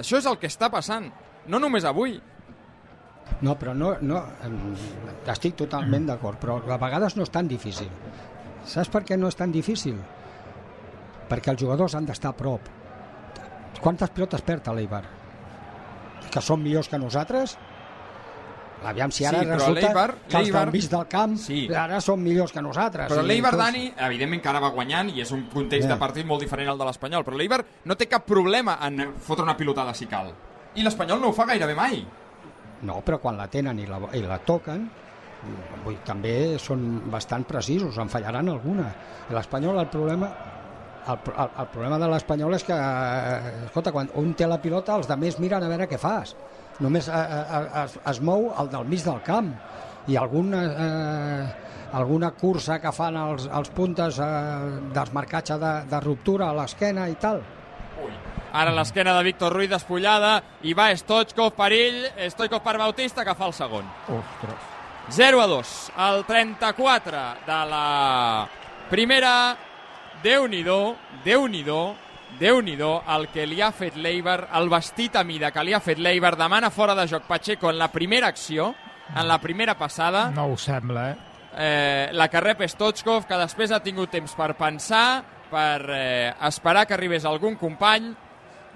Això és el que està passant. No només avui. No, però no, no, estic totalment d'acord, però a vegades no és tan difícil. Saps per què no és tan difícil? Perquè els jugadors han d'estar a prop. Quantes pilotes perd a l'Eibar? Que són millors que nosaltres? Aviam si ara Sí, resulta que els l'Eibar- del mig del camp Sí. ara són millors que nosaltres. Però l'Eibar, tots- Dani, evidentment que ara va guanyant i és un context Ja. de partit molt diferent al de l'Espanyol, però l'Eibar no té cap problema en fotre una pilotada si cal. I l'Espanyol no ho fa gairebé mai. No, però quan la tenen i la, i la toquen, vull, també són bastant precisos, en fallaran alguna. L'Espanyol, el problema el, el, el problema de l'Espanyol és que, escolta, quan un té la pilota, els de més miren a veure què fas. Només eh, eh, es, es mou el del mig del camp i alguna, eh, alguna cursa que fan els, els puntes eh, desmarcatge de, de ruptura a l'esquena i tal. Ara l'esquena de Víctor Ruiz despullada i va Stoichkov per ell, Stoichkov per Bautista que fa el segon. Ostres. 0 a 2, el 34 de la primera. Déu-n'hi-do, Déu-n'hi-do, déu nhi el que li ha fet l'Eibar, el vestit a mida que li ha fet l'Eibar, demana fora de joc Pacheco en la primera acció, en la primera passada. No ho sembla, eh? Eh, la que rep Stoichkov, que després ha tingut temps per pensar, per eh, esperar que arribés algun company.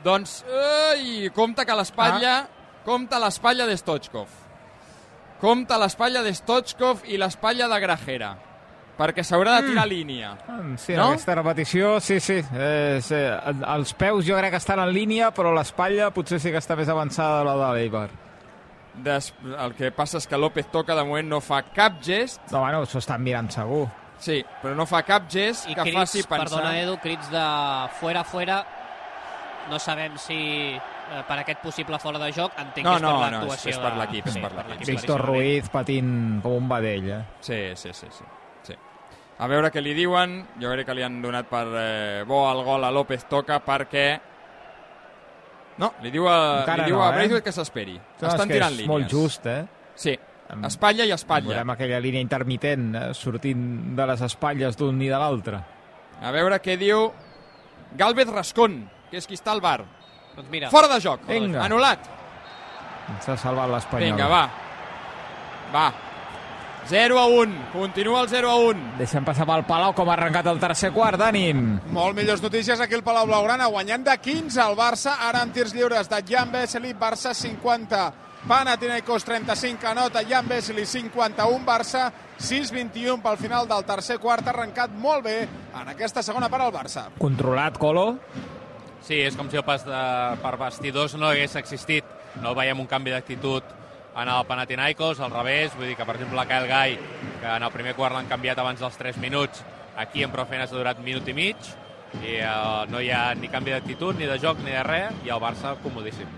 Doncs, ui, compte que l'espatlla, ah. compte l'espatlla de Stoichkov. Compte l'espatlla de Stoichkov i l'espatlla de Grajera, perquè s'haurà de tirar mm. línia. Sí, No? no? aquesta repetició, sí, sí. Eh, sí. Els peus jo crec que estan en línia, però l'espatlla potser sí que està més avançada de la de l'Eibar. Des, el que passa és que López Toca de moment no fa cap gest. No, bueno, s'ho estan mirant segur. Sí, però no fa cap gest I que crits, faci pensar... perdona Edu, crits de fuera, fuera, no sabem si eh, per aquest possible fora de joc, entenc No, que és no, per no, l'actuació és- és per de- l'equip, és sí, per l'equip. Víctor. Ruiz patint com un vedell, eh? Sí, sí, sí, sí, sí. A veure què li diuen. Jo crec que li han donat per eh, bo el gol a López Toca perquè... No, li diu a, Encara li diu no, a eh? Braithwaite que s'esperi. No, Estan que tirant és línies. molt just, eh? Sí, espatlla i espatlla. Veurem aquella línia intermitent eh, sortint de les espatlles d'un i de l'altre. A veure què diu Galvez Rascón, que és qui està al bar. Doncs mira, Fora de joc. Vinga. Anul·lat. S'ha salvat l'Espanyol. Vinga, va. Va. 0 a 1. Continua el 0 a 1. Deixem passar pel Palau com ha arrencat el tercer quart, Dani. Molt millors notícies aquí al Palau Blaugrana, guanyant de 15 al Barça, ara en tirs lliures de Jan Vesely, Barça 50, Panathinaikos 35, anota Jan Vesely 51, Barça 6-21 pel final del tercer quart, ha arrencat molt bé en aquesta segona part al Barça. Controlat, Colo. Sí, és com si el pas de, per vestidors no hagués existit. No veiem un canvi d'actitud en el Panathinaikos, al revés, vull dir que, per exemple, Kyle Guy, que en el primer quart l'han canviat abans dels 3 minuts, aquí en Profenes ha durat minut i mig, i eh, no hi ha ni canvi d'actitud, ni de joc, ni de res, i el Barça comodíssim.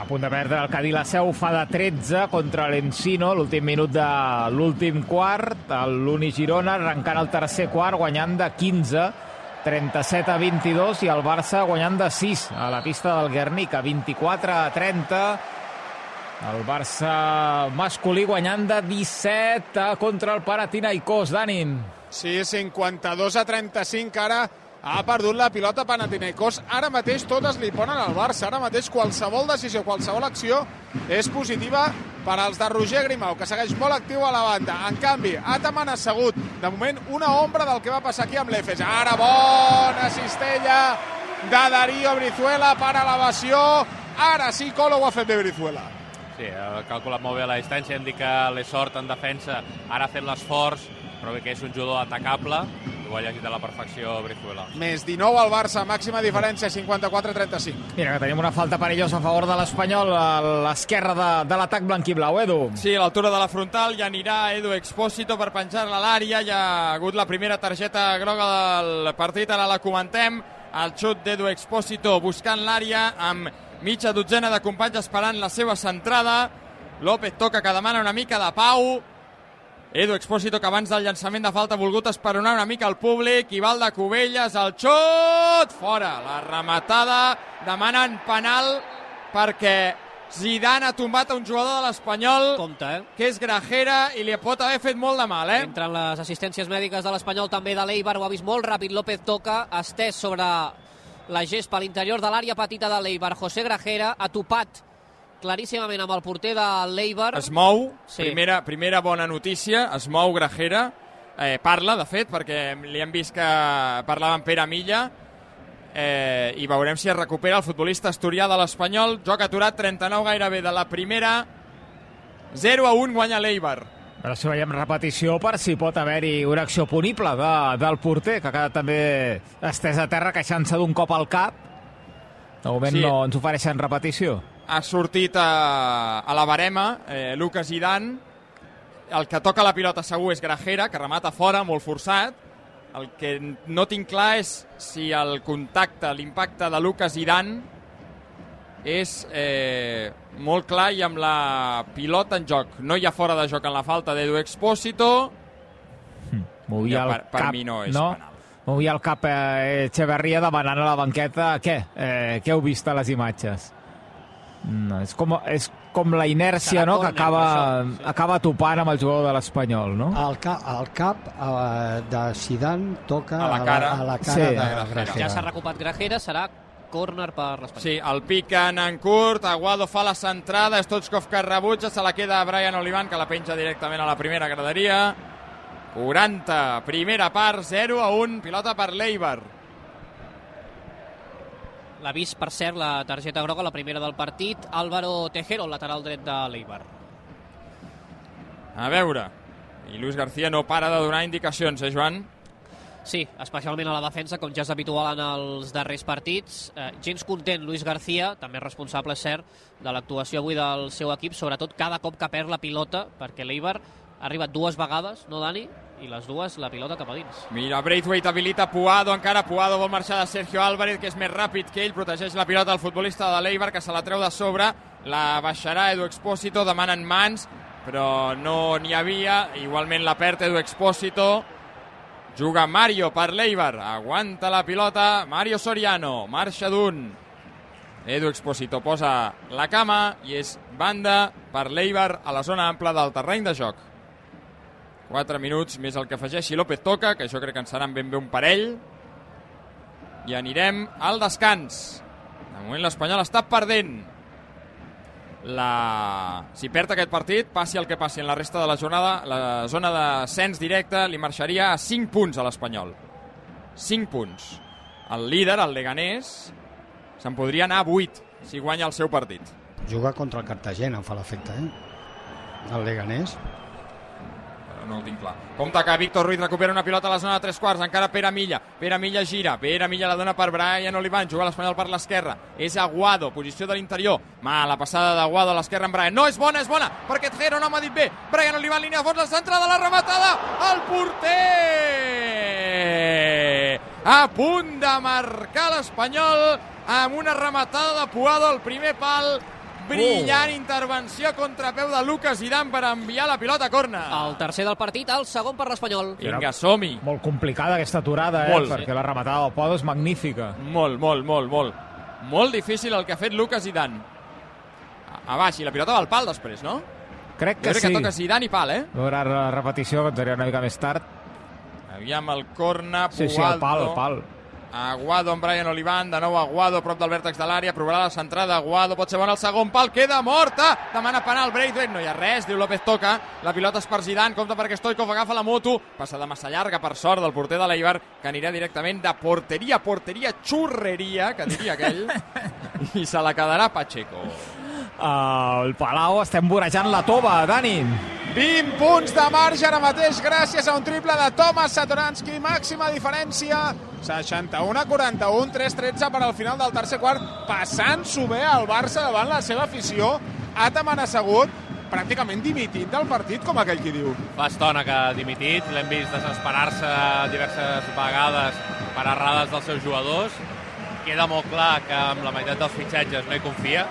A punt de perdre el Cadí la Seu fa de 13 contra l'Encino, l'últim minut de l'últim quart. L'Uni Girona arrencant el tercer quart, guanyant de 15, 37 a 22, i el Barça guanyant de 6 a la pista del Guernica, 24 a 30. El Barça masculí guanyant de 17 contra el Panathinaikos, Dani. Sí, 52 a 35, ara ha perdut la pilota Panathinaikos. Ara mateix totes li ponen al Barça. Ara mateix qualsevol decisió, qualsevol acció és positiva per als de Roger Grimau, que segueix molt actiu a la banda. En canvi, Ataman assegut. De moment, una ombra del que va passar aquí amb l'Efes. Ara bona cistella de Darío Brizuela per elevació. Ara sí, Colo ho ha fet bé Brizuela. Sí, ha calculat molt bé la distància, hem dit que l'he sort en defensa, ara ha fet l'esforç, però que és un jugador atacable, ho ha llegit a la perfecció Brizuela. Més 19 al Barça, màxima diferència, 54-35. Mira, que tenim una falta perillosa a favor de l'Espanyol a l'esquerra de, de l'atac blanquiblau, Edu. Sí, a l'altura de la frontal ja anirà Edu Expósito per penjar-la a l'àrea. Ja ha hagut la primera targeta groga del partit, ara la comentem. El xut d'Edu Expósito buscant l'àrea amb mitja dotzena de companys esperant la seva centrada. López toca que demana una mica de pau. Edu Expósito que abans del llançament de falta ha volgut esperonar una mica el públic. Ivalda Cubelles, el xut! Fora. La rematada. Demanen penal perquè Zidane ha tombat a un jugador de l'Espanyol Compte, eh? que és Grajera i li pot haver fet molt de mal, eh? Entren les assistències mèdiques de l'Espanyol, també de l'Eibar, ho ha vist molt ràpid, López toca, estès sobre la gespa a l'interior de l'àrea petita de l'Eibar. José Grajera ha topat claríssimament amb el porter de l'Eibar. Es mou, Sí. primera, primera bona notícia, es mou Grajera, eh, parla, de fet, perquè li hem vist que parlava amb Pere Milla, eh, i veurem si es recupera el futbolista asturià de l'Espanyol. Joc aturat, 39 gairebé de la primera, 0 a 1 guanya l'Eibar. A veure si veiem repetició per si pot haver-hi una acció punible de, del porter, que ha quedat també estès a terra queixant-se d'un cop al cap. De moment Sí. sí. no ens ofereixen repetició. Ha sortit a, a la barema eh, Lucas Zidane el que toca la pilota segur és Grajera que remata fora, molt forçat el que no tinc clar és si el contacte, l'impacte de Lucas Zidane és eh, molt clar i amb la pilota en joc no hi ha fora de joc en la falta d'Edu Expósito Movia Ja, el per- per cap, mi no és no? penal. Movia el cap eh, Echeverria demanant a la banqueta què? Eh, què heu vist a les imatges? No, és, com, és com la inèrcia no? que acaba, acaba topant amb el jugador de l'Espanyol, no? El, ca el cap eh, de Zidane toca A la cara. a la, a la cara Sí. de Grajera. Grajera. Ja s'ha recuperat Grajera, serà córner per l'Espanyol. Sí, el piquen en curt, Aguado fa la centrada, Stochkov que rebutja, se la queda a Brian Olivan, que la penja directament a la primera graderia. 40, primera part, 0 a 1, pilota per l'Eibar. L'ha vist, per cert, la targeta groga, la primera del partit, Álvaro Tejero, lateral dret de l'Eibar. A veure, i Luis García no para de donar indicacions, eh, Joan? Sí, especialment a la defensa, com ja és habitual en els darrers partits. Eh, gens content Luis García, també responsable, cert, de l'actuació avui del seu equip, sobretot cada cop que perd la pilota, perquè l'Eibar ha arribat dues vegades, no, Dani? I les dues, la pilota cap a dins. Mira, Braithwaite habilita Puado, encara Puado vol marxar de Sergio Álvarez, que és més ràpid que ell, protegeix la pilota del futbolista de l'Eibar, que se la treu de sobre, la baixarà Edu Expósito, demanen mans, però no n'hi havia, igualment la perd Edu Expósito, juga Mario per l'Eibar, aguanta la pilota, Mario Soriano, marxa d'un, Edu Expósito posa la cama i és banda per l'Eibar a la zona ampla del terreny de joc. 4 minuts més el que afegeixi López Toca, que jo crec que en seran ben bé un parell. I anirem al descans. De moment l'Espanyol està perdent. La... Si perd aquest partit, passi el que passi en la resta de la jornada, la zona de cens directe li marxaria a 5 punts a l'Espanyol. 5 punts. El líder, el Leganés, se'n podria anar a 8 si guanya el seu partit. Juga contra el Cartagena, em fa l'efecte, eh? El Leganés. No ho tinc clar. Compte que Víctor Ruiz recupera una pilota a la zona de tres quarts, encara Pere Milla. Pere Milla gira, Pere Milla la dona per Brian Olivan, juga l'Espanyol per l'esquerra. És Aguado, posició de l'interior. Ma, la passada d'Aguado a l'esquerra en Brian. No, és bona, és bona, perquè Tjero no m'ha dit bé. Brian Olivan, línia de fons, la centrada, la rematada, el porter! A punt de marcar l'Espanyol amb una rematada de Puado al primer pal. Brillant Oh. intervenció contra peu de Lucas Zidane per enviar la pilota a corna. El tercer del partit, el segon per l'Espanyol. Vinga, som-hi. Molt complicada aquesta aturada, eh? Molt. perquè la rematada del Podo és magnífica. Molt, molt, molt, molt. Molt difícil el que ha fet Lucas Zidane. A, a baix, i la pilota va al pal després, no? Crec que crec sí. que toca Zidane i pal, eh? Veurà la repetició, que ens una mica més tard. Aviam el corna, Sí, sí, el pal, el pal. Aguado amb Brian Olivan, de nou Aguado prop del vèrtex de l'àrea, provarà la centrada, Aguado pot ser bona al segon pal, queda morta, demana penal, Braithwaite, no hi ha res, diu López toca, la pilota és per Zidane, compta perquè Stoikov agafa la moto, passada massa llarga per sort del porter de l'Eibar, que anirà directament de porteria a porteria, xurreria, que diria aquell, i se la quedarà Pacheco. El Palau estem vorejant la tova, Dani. 20 punts de marge ara mateix gràcies a un triple de Tomas Satoranski, màxima diferència 61 a 41, 3-13 per al final del tercer quart, passant-s'ho bé al Barça davant la seva afició. Ataman assegut, pràcticament dimitit del partit, com aquell qui diu. Fa estona que ha dimitit, l'hem vist desesperar-se diverses vegades per errades dels seus jugadors. Queda molt clar que amb la meitat dels fitxatges no hi confia,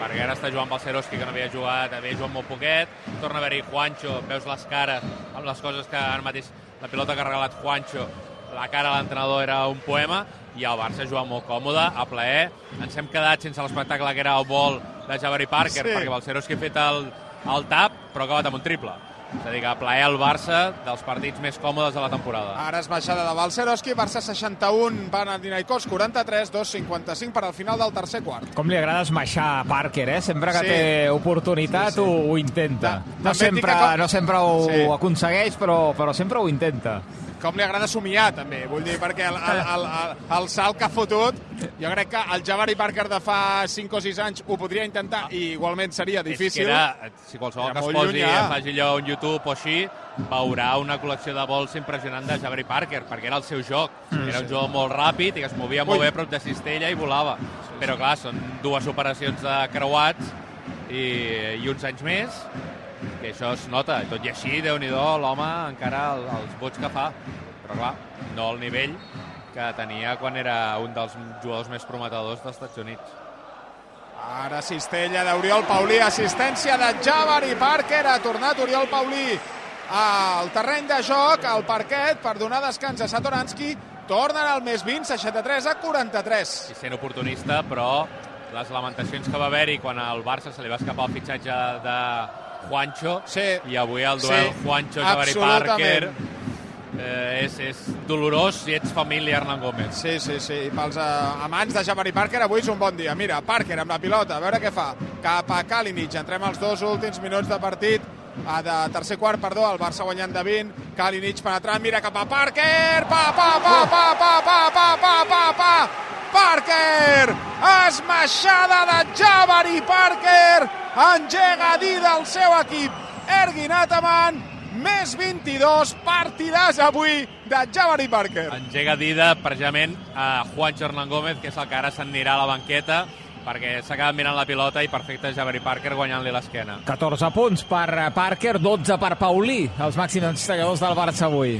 perquè ara està jugant Balceroski, que no havia jugat, havia jugat molt poquet, torna a haver-hi Juancho, veus les cares amb les coses que ara mateix la pilota que ha regalat Juancho, la cara de l'entrenador era un poema, i el Barça juga molt còmode, a plaer. Ens hem quedat sense l'espectacle que era el vol de Jabari Parker, Sí. perquè Balceroski ha fet el, el tap, però ha acabat amb un triple. És a dir, que plaer el Barça dels partits més còmodes de la temporada. Ara és baixada de Balceroski, Barça 61, Panathinaikos 43, 2-55 per al final del tercer quart. Com li agrada esmaixar a Parker, eh? Sempre que Sí. té oportunitat Sí, sí. Ho, ho intenta. Ta- No sempre, que no sempre ho Sí. aconsegueix, però, però sempre ho intenta. Com li agrada somiar, també. Vull dir, perquè el, el, el, el, el salt que ha fotut, jo crec que el Jabari Parker de fa 5 o 6 anys ho podria intentar i igualment seria difícil. És que era, si qualsevol Era que es molt posi, llunyà. faci allò un YouTube o així, veurà una col·lecció de vols impressionant de Jabari Parker, perquè era el seu joc. Mm, era un jugador molt ràpid i que es movia molt Ui. bé a prop de cistella i volava. Però clar, són dues operacions de creuats i, i uns anys més, que això es nota. Tot i així, déu nhi l'home encara el, els vots que fa. Però clar, no al nivell que tenia quan era un dels jugadors més prometedors dels Estats Units. Ara cistella d'Oriol Paulí, assistència de Jabari Parker, ha tornat Oriol Paulí al terreny de joc, al parquet, per donar descans a Satoranski, tornen al més 20, 63 a 43. i sent oportunista, però les lamentacions que va haver-hi quan al Barça se li va escapar el fitxatge de Juancho sí. i avui el duel Sí, Juancho-Jabari absolutament. Parker eh, és, és dolorós si ets família Hernán Gómez. Sí, sí, sí. I pels uh, amants de Jabari Parker, avui és un bon dia. Mira, Parker amb la pilota, a veure què fa. Cap a Kalinic. Entrem als dos últims minuts de partit. A de tercer quart, perdó, el Barça guanyant de 20. Kalinic penetrant, mira cap a Parker. Pa, pa, pa, pa, pa, pa, pa, pa, pa, pa. Parker! Esmaixada de Jabari Parker! Engega a dir del seu equip. Ergin Ataman, més 22 partidars avui de Jabari Parker. Engega Dida precisament a Juancho Hernán Gómez, que és el que ara s'anirà a la banqueta perquè s'ha quedat mirant la pilota i perfecte Jabari Parker guanyant-li l'esquena. 14 punts per eh, Parker, 12 per Paulí, els màxims installadors del Barça avui.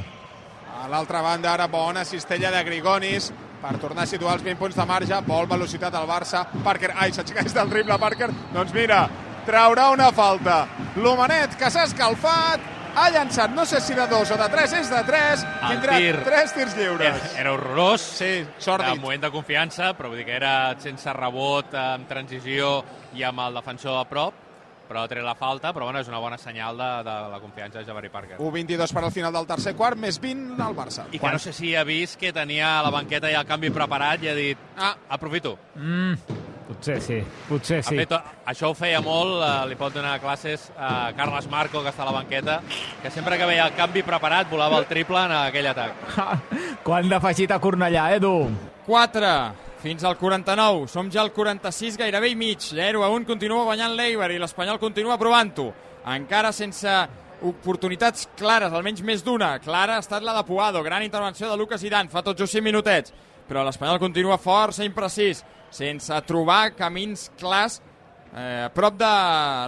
A l'altra banda, ara bona cistella de Grigonis per tornar a situar els 20 punts de marge. Vol velocitat al Barça. Parker, ai, s'aixeca des del triple Parker. Doncs mira, traurà una falta. L'Homenet, que s'ha escalfat, ha llançat, no sé si de dos o de tres, és de tres. El Tindrà tir tres tirs lliures. Era, era horrorós. Sí. Era un moment de confiança, però vull dir que era sense rebot, amb transició i amb el defensor a prop, però ha tret la falta, però bueno, és una bona senyal de, de la confiança de Jabari Parker. 1-22 per al final del tercer quart, més 20 al Barça. I que no sé si ha vist que tenia la banqueta ja el canvi preparat i ha dit, ah, aprofito. Mm, potser sí, potser sí. Fet, això ho feia molt, eh, li pot donar classes a Carles Marco, que està a la banqueta, que sempre que veia el canvi preparat volava el triple en aquell atac. Quant d'afegit a Cornellà, Edu? 4 fins al 49. Som ja al 46, gairebé i mig. 0 a 1 continua guanyant l'Eibar i l'Espanyol continua provant-ho. Encara sense oportunitats clares, almenys més d'una. Clara ha estat la de Puado, gran intervenció de Lucas Idan, fa tot just 5 minutets. Però l'Espanyol continua força imprecís, sense trobar camins clars eh, prop de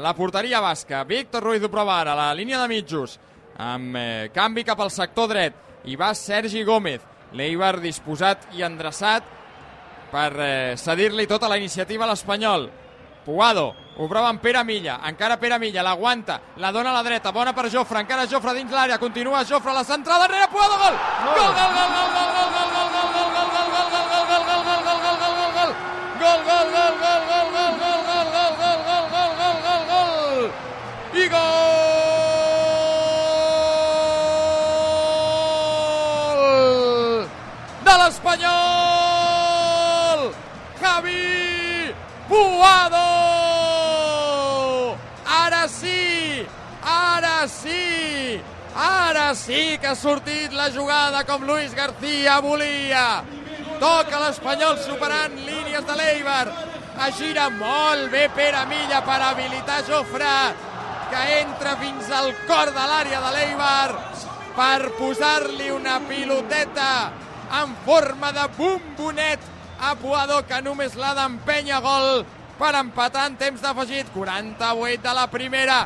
la porteria basca. Víctor Ruiz ho prova ara, la línia de mitjos, amb eh, canvi cap al sector dret. i va Sergi Gómez, l'Eibar disposat i endreçat per eh, cedir-li tota la iniciativa a l'Espanyol. Puado, ho prova amb Pere Milla, encara Pere Milla, l'aguanta, la dona a la dreta, bona per Jofre, encara Jofre dins l'àrea, continua Jofre, la centrada, darrere, Puado, gol! Gol, gol, gol, gol, gol, gol! Puado! Ara sí! Ara sí! Ara sí que ha sortit la jugada com Luis García volia. Toca l'Espanyol superant línies de l'Eibar. Gira molt bé Pere Milla per habilitar Jofre, que entra fins al cor de l'àrea de l'Eibar per posar-li una piloteta en forma de bombonet a Puado, que només l'ha d'empènyer gol per empatar en temps d'afegit. 48 de la primera.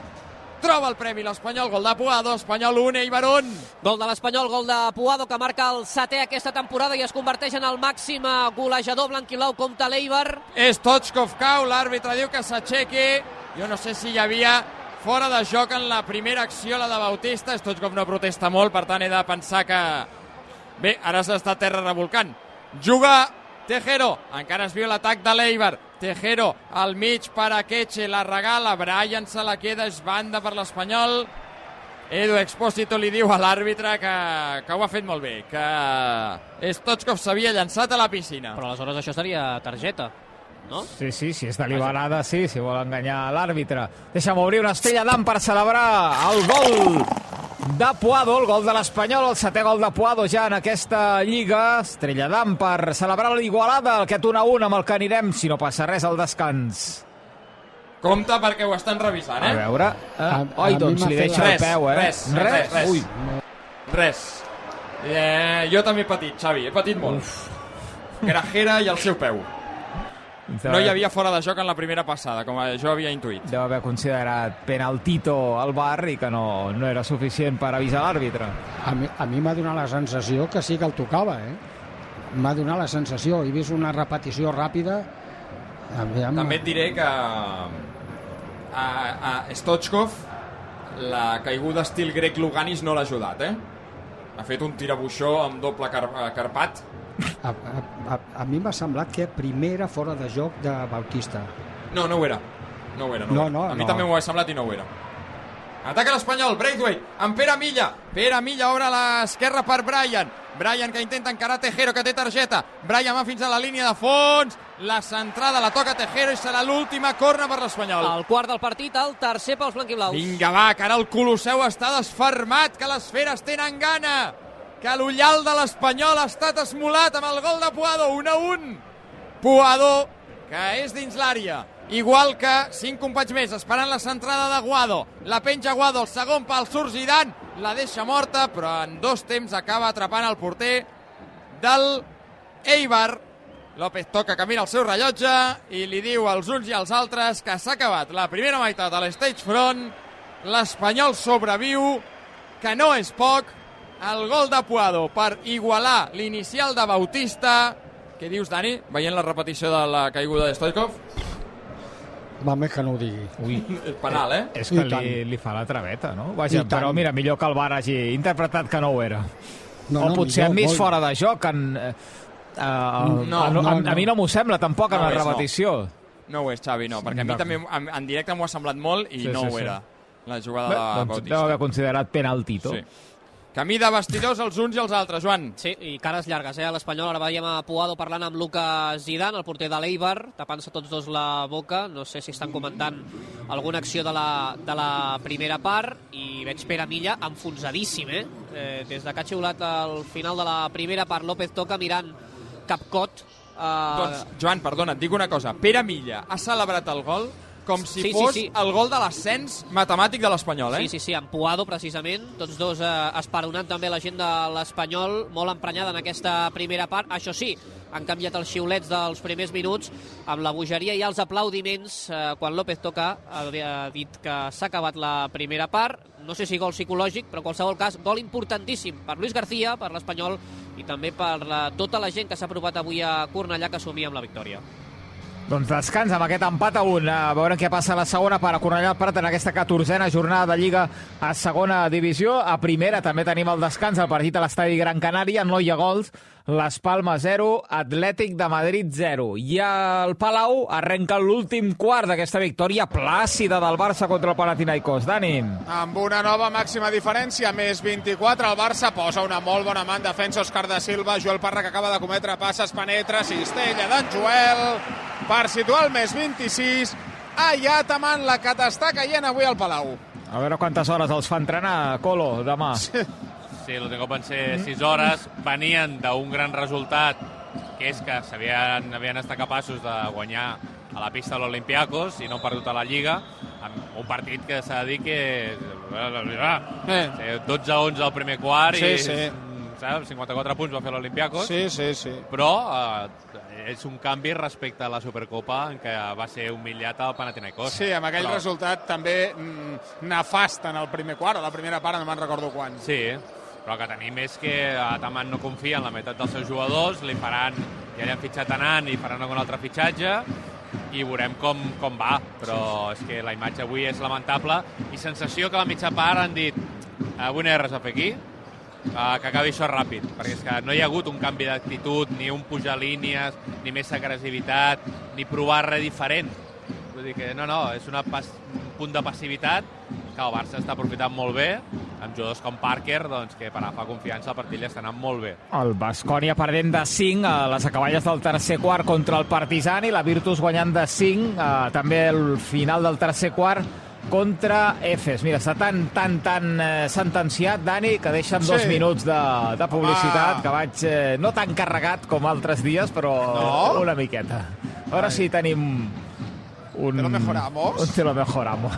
Troba el premi l'Espanyol, gol de Puado, Espanyol 1, Eibar 1. Gol de l'Espanyol, gol de Puado, que marca el setè aquesta temporada i es converteix en el màxim golejador blanquilau compta l'Eibar. Stochkov cau, l'àrbitre diu que s'aixequi. Jo no sé si hi havia fora de joc en la primera acció, la de Bautista. Stochkov no protesta molt, per tant he de pensar que... Bé, ara s'està terra revolcant. Juga Tejero, encara es viu l'atac de l'Eibar. Tejero al mig per a Queche, la regala, Brian se la queda, és banda per l'Espanyol. Edu Expósito li diu a l'àrbitre que, que ho ha fet molt bé, que Stochkov s'havia llançat a la piscina. Però aleshores això seria targeta, no? Sí, sí, si és deliberada, sí, si vol enganyar l'àrbitre. Deixa'm obrir una estrella d'am per celebrar el gol de Puado, el gol de l'Espanyol, el setè gol de Puado ja en aquesta Lliga. Estrella d'am per celebrar l'Igualada, aquest 1 a 1 amb el que anirem, si no passa res, al descans. Compte perquè ho estan revisant, eh? A veure... Eh? A- Oi, a doncs li deixa fet el peu, eh? Res, res, res. Ui, Res. Eh, jo també he patit, Xavi, he patit molt. Grajera i el seu peu. No hi havia fora de joc en la primera passada, com jo havia intuït. Deu haver considerat penaltito al bar i que no, no era suficient per avisar l'àrbitre. A mi, a mi m'ha donat la sensació que sí que el tocava, eh? M'ha donat la sensació. He vist una repetició ràpida. Aviam, També et diré que a, a Stochkov la caiguda estil grec Luganis no l'ha ajudat, eh? Ha fet un tirabuixó amb doble car carpat. A, a, a, a mi m'ha semblat que primer era fora de joc de Bautista. No, no ho era. No ho era, no, No, ho era. no, A mi no. també m'ho ha semblat i no ho era. Ataca l'Espanyol, Braithwaite, amb Pere Milla. Pere Milla obre a l'esquerra per Brian. Brian que intenta encarar Tejero, que té targeta. Brian va fins a la línia de fons. La centrada la toca Tejero i serà l'última corna per l'Espanyol. El quart del partit, el tercer pels blanquiblaus. Vinga, va, que ara el Colosseu està desfermat, que les feres tenen gana, que l'ullal de l'Espanyol ha estat esmolat amb el gol de Puado, 1 a 1. Puado, que és dins l'àrea, igual que cinc companys més, esperant la centrada de Guado. La penja Guado, el segon pal surt Zidane, la deixa morta, però en dos temps acaba atrapant el porter del Eibar. López toca que mira el seu rellotge i li diu als uns i als altres que s'ha acabat la primera meitat a l'Stage Front. L'Espanyol sobreviu, que no és poc. El gol de Puado per igualar l'inicial de Bautista. Què dius, Dani, veient la repetició de la caiguda de Stoikov? Va més que no ho digui. Ui, Penal, eh? és que li, li fa la traveta, no? Vaja, però mira, millor que el bar hagi interpretat que no ho era. No, o no, potser millor, han vist fora de joc. En, eh, eh, No, a, no, a, no. a mi no m'ho sembla tampoc en No la és, no. repetició. No ho és, Xavi, no, perquè a mi també en, en directe m'ho ha semblat molt i Sí, no sí, ho sí. era, la jugada Bé, de doncs Bautista. deu haver considerat penaltito. Sí. Camí de vestidors els uns i els altres, Joan. Sí, i cares llargues, eh? A l'Espanyol ara veiem a Puado parlant amb Lucas Zidane, el porter de l'Eibar, tapant-se tots dos la boca. No sé si estan comentant alguna acció de la, de la primera part i veig Pere Milla enfonsadíssim, eh? eh des de que ha xiulat al final de la primera part, López toca mirant Capcot. Eh, Doncs, Joan, perdona, et dic una cosa. Pere Milla ha celebrat el gol com si Sí, sí, fos sí. el gol de l'ascens matemàtic de l'Espanyol, eh? Sí, sí, sí, amb Puado, precisament. Tots dos eh, esperonant també la gent de l'Espanyol, molt emprenyada en aquesta primera part. Això sí, han canviat els xiulets dels primers minuts amb la bogeria i els aplaudiments eh, quan López Toca havia dit que s'ha acabat la primera part. No sé si gol psicològic, però en qualsevol cas, gol importantíssim per Luis García, per l'Espanyol i també per la, tota la gent que s'ha aprovat avui a Cornellà que assumia amb la victòria. Doncs descans amb aquest empat a un. A veure què passa a la segona per a Cornellà del Prat en aquesta catorzena jornada de Lliga a segona divisió. A primera també tenim el descans, el partit a l'estadi Gran Canària, no hi ha gols. Las Palmas 0, Atlètic de Madrid 0. I el Palau arrenca l'últim quart d'aquesta victòria plàcida del Barça contra el Panathinaikos. Dani. Amb una nova màxima diferència, més 24, el Barça posa una molt bona mà en defensa, Òscar de Silva, Joel Parra que acaba de cometre passes, penetra, cistella d'en Joel, per situar el més 26, a Ataman, la que t'està caient avui al Palau. A veure quantes hores els fa entrenar, Colo, demà. Sí, sí l'últim cop van ser 6 hores. Venien d'un gran resultat, que és que havien, havien estat capaços de guanyar a la pista de l'Olimpiakos i no han perdut a la Lliga, amb un partit que s'ha de dir que... Eh. 12-11 al primer quart Sí, i sí. saps? 54 punts va fer l'Olimpiakos. Sí, sí, sí. Però eh, és un canvi respecte a la Supercopa en què va ser humillat al Panathinaikos. Sí, amb aquell Però- resultat també mm, nefast en el primer quart, a la primera part, no me'n recordo quan. Sí, però que tenim és que Ataman no confia en la meitat dels seus jugadors, li faran, ja li han fitxat anant i faran algun altre fitxatge i veurem com, com va, però és que la imatge avui és lamentable i sensació que a la mitja part han dit avui no hi ha res a fer aquí, uh, que acabi això ràpid, perquè és que no hi ha hagut un canvi d'actitud, ni un pujar línies, ni més agressivitat, ni provar res diferent. Vull dir que no, no, és una pas, un punt de passivitat que el Barça està aprofitant molt bé, amb jugadors com Parker, doncs, que per agafar confiança el partit li està anant molt bé. El Bascònia perdent de 5 a les acaballes del tercer quart contra el Partizan i la Virtus guanyant de 5 eh, també al final del tercer quart contra Efes. Mira, està tan, tan, tan eh, sentenciat, Dani, que deixa'm Sí. dos minuts de, de publicitat, Home. que vaig eh, no tan carregat com altres dies, però No? una miqueta. Ara sí tenim un... Te lo mejoramos. Te lo mejoramos.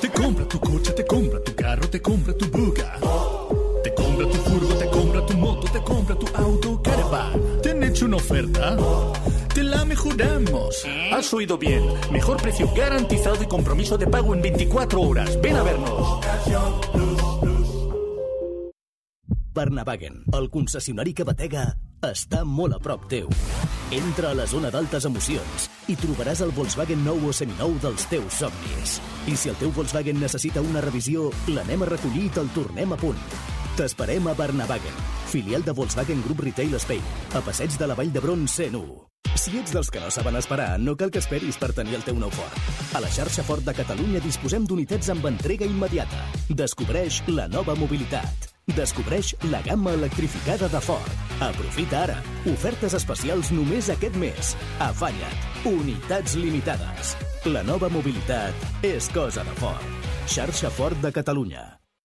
Te compra tu coche, te compra tu carro, te compra tu buga. Te compra tu furgo, te compra tu moto, te compra tu auto, caravan. ¿Te han hecho una oferta? Te la mejoramos. Has oído bien. Mejor precio garantizado y compromiso de pago en 24 horas. Ven a vernos. Barnavagen, el concessionari que batega, està molt a prop teu. Entra a la zona d'altes emocions i trobaràs el Volkswagen nou o seminou dels teus somnis. I si el teu Volkswagen necessita una revisió, l'anem a recollir i te'l tornem a punt. T'esperem a Barnavagen, filial de Volkswagen Group Retail Spain, a passeig de la Vall d'Hebron 101. Si ets dels que no saben esperar, no cal que esperis per tenir el teu nou Ford. A la xarxa Ford de Catalunya disposem d'unitats amb entrega immediata. Descobreix la nova mobilitat. Descobreix la gamma electrificada de Ford. Aprofita ara. Ofertes especials només aquest mes. Afanya't. Unitats limitades. La nova mobilitat és cosa de Ford. Xarxa Ford de Catalunya.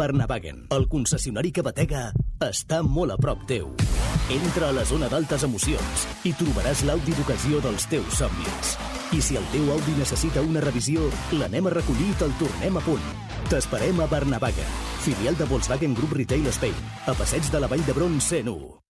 Barnavagen, el concessionari que batega, està molt a prop teu. Entra a la zona d'altes emocions i trobaràs l'Audi d'ocasió dels teus somnis. I si el teu Audi necessita una revisió, l'anem a recollir i te'l tornem a punt. T'esperem a Barnavagen, filial de Volkswagen Group Retail Spain, a passeig de la Vall d'Hebron 101.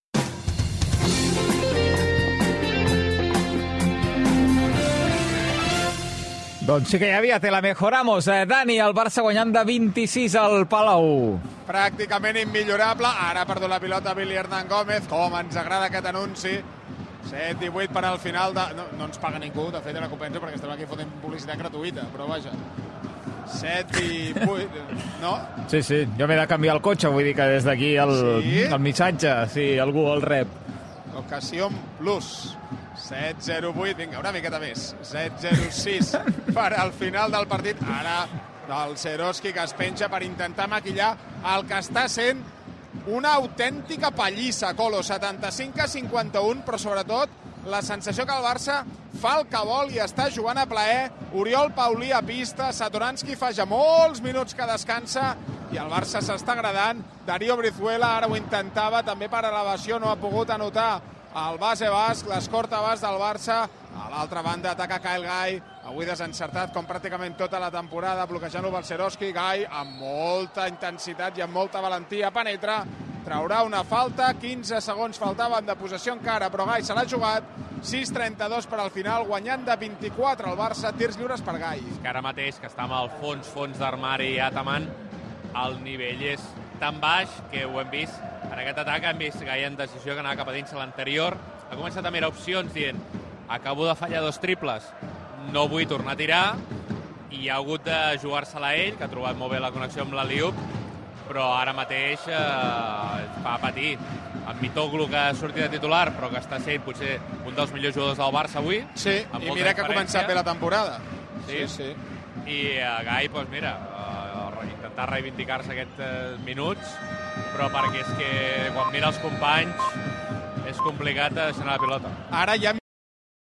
Doncs sí que hi havia, te la mejoramos. Eh, Dani, el Barça guanyant de 26 al Palau. Pràcticament immillorable. Ara ha perdut la pilota Billy Hernán Gómez. Com ens agrada aquest anunci. 7-18 per al final de... No, no ens paga ningú, de fet, era compensa perquè estem aquí fotent publicitat gratuïta, però vaja. 7-18... No? Sí, sí, jo m'he de canviar el cotxe, vull dir que des d'aquí el, Sí? el missatge, si algú el rep. Ocasió plus. 7-0-8, vinga, una miqueta més. 7-0-6 per al final del partit. Ara el Seroski que es penja per intentar maquillar el que està sent una autèntica pallissa, Colo, 75 a 51, però sobretot la sensació que el Barça fa el que vol i està jugant a plaer. Oriol Paulí a pista, Satoranski fa ja molts minuts que descansa i el Barça s'està agradant. Darío Brizuela ara ho intentava, també per elevació no ha pogut anotar el base basc, l'escorta basc del Barça. A l'altra banda ataca Kyle Gai, avui desencertat com pràcticament tota la temporada, bloquejant-lo Balcerowski. Gai amb molta intensitat i amb molta valentia penetra, traurà una falta, 15 segons faltaven de possessió encara, però Gai se l'ha jugat, 6-32 per al final, guanyant de 24 el Barça, tirs lliures per Gai. que ara mateix, que està amb el fons, fons d'armari Ataman, el nivell és tan baix que ho hem vist en aquest atac, hem vist Gai en decisió que anava cap a dins a l'anterior, ha començat a mirar opcions dient acabo de fallar dos triples, no vull tornar a tirar, i ha hagut de jugar-se-la ell, que ha trobat molt bé la connexió amb la Liup, però ara mateix eh, fa patir. En Mitoglu, que ha sortit de titular, però que està sent potser un dels millors jugadors del Barça avui. Sí, amb i mira que ha començat bé la temporada. Sí, sí. I uh, Gai, doncs mira, uh, intentar reivindicar-se aquests uh, minuts, però perquè és que quan mira els companys és complicat de deixar la pilota. Ara ja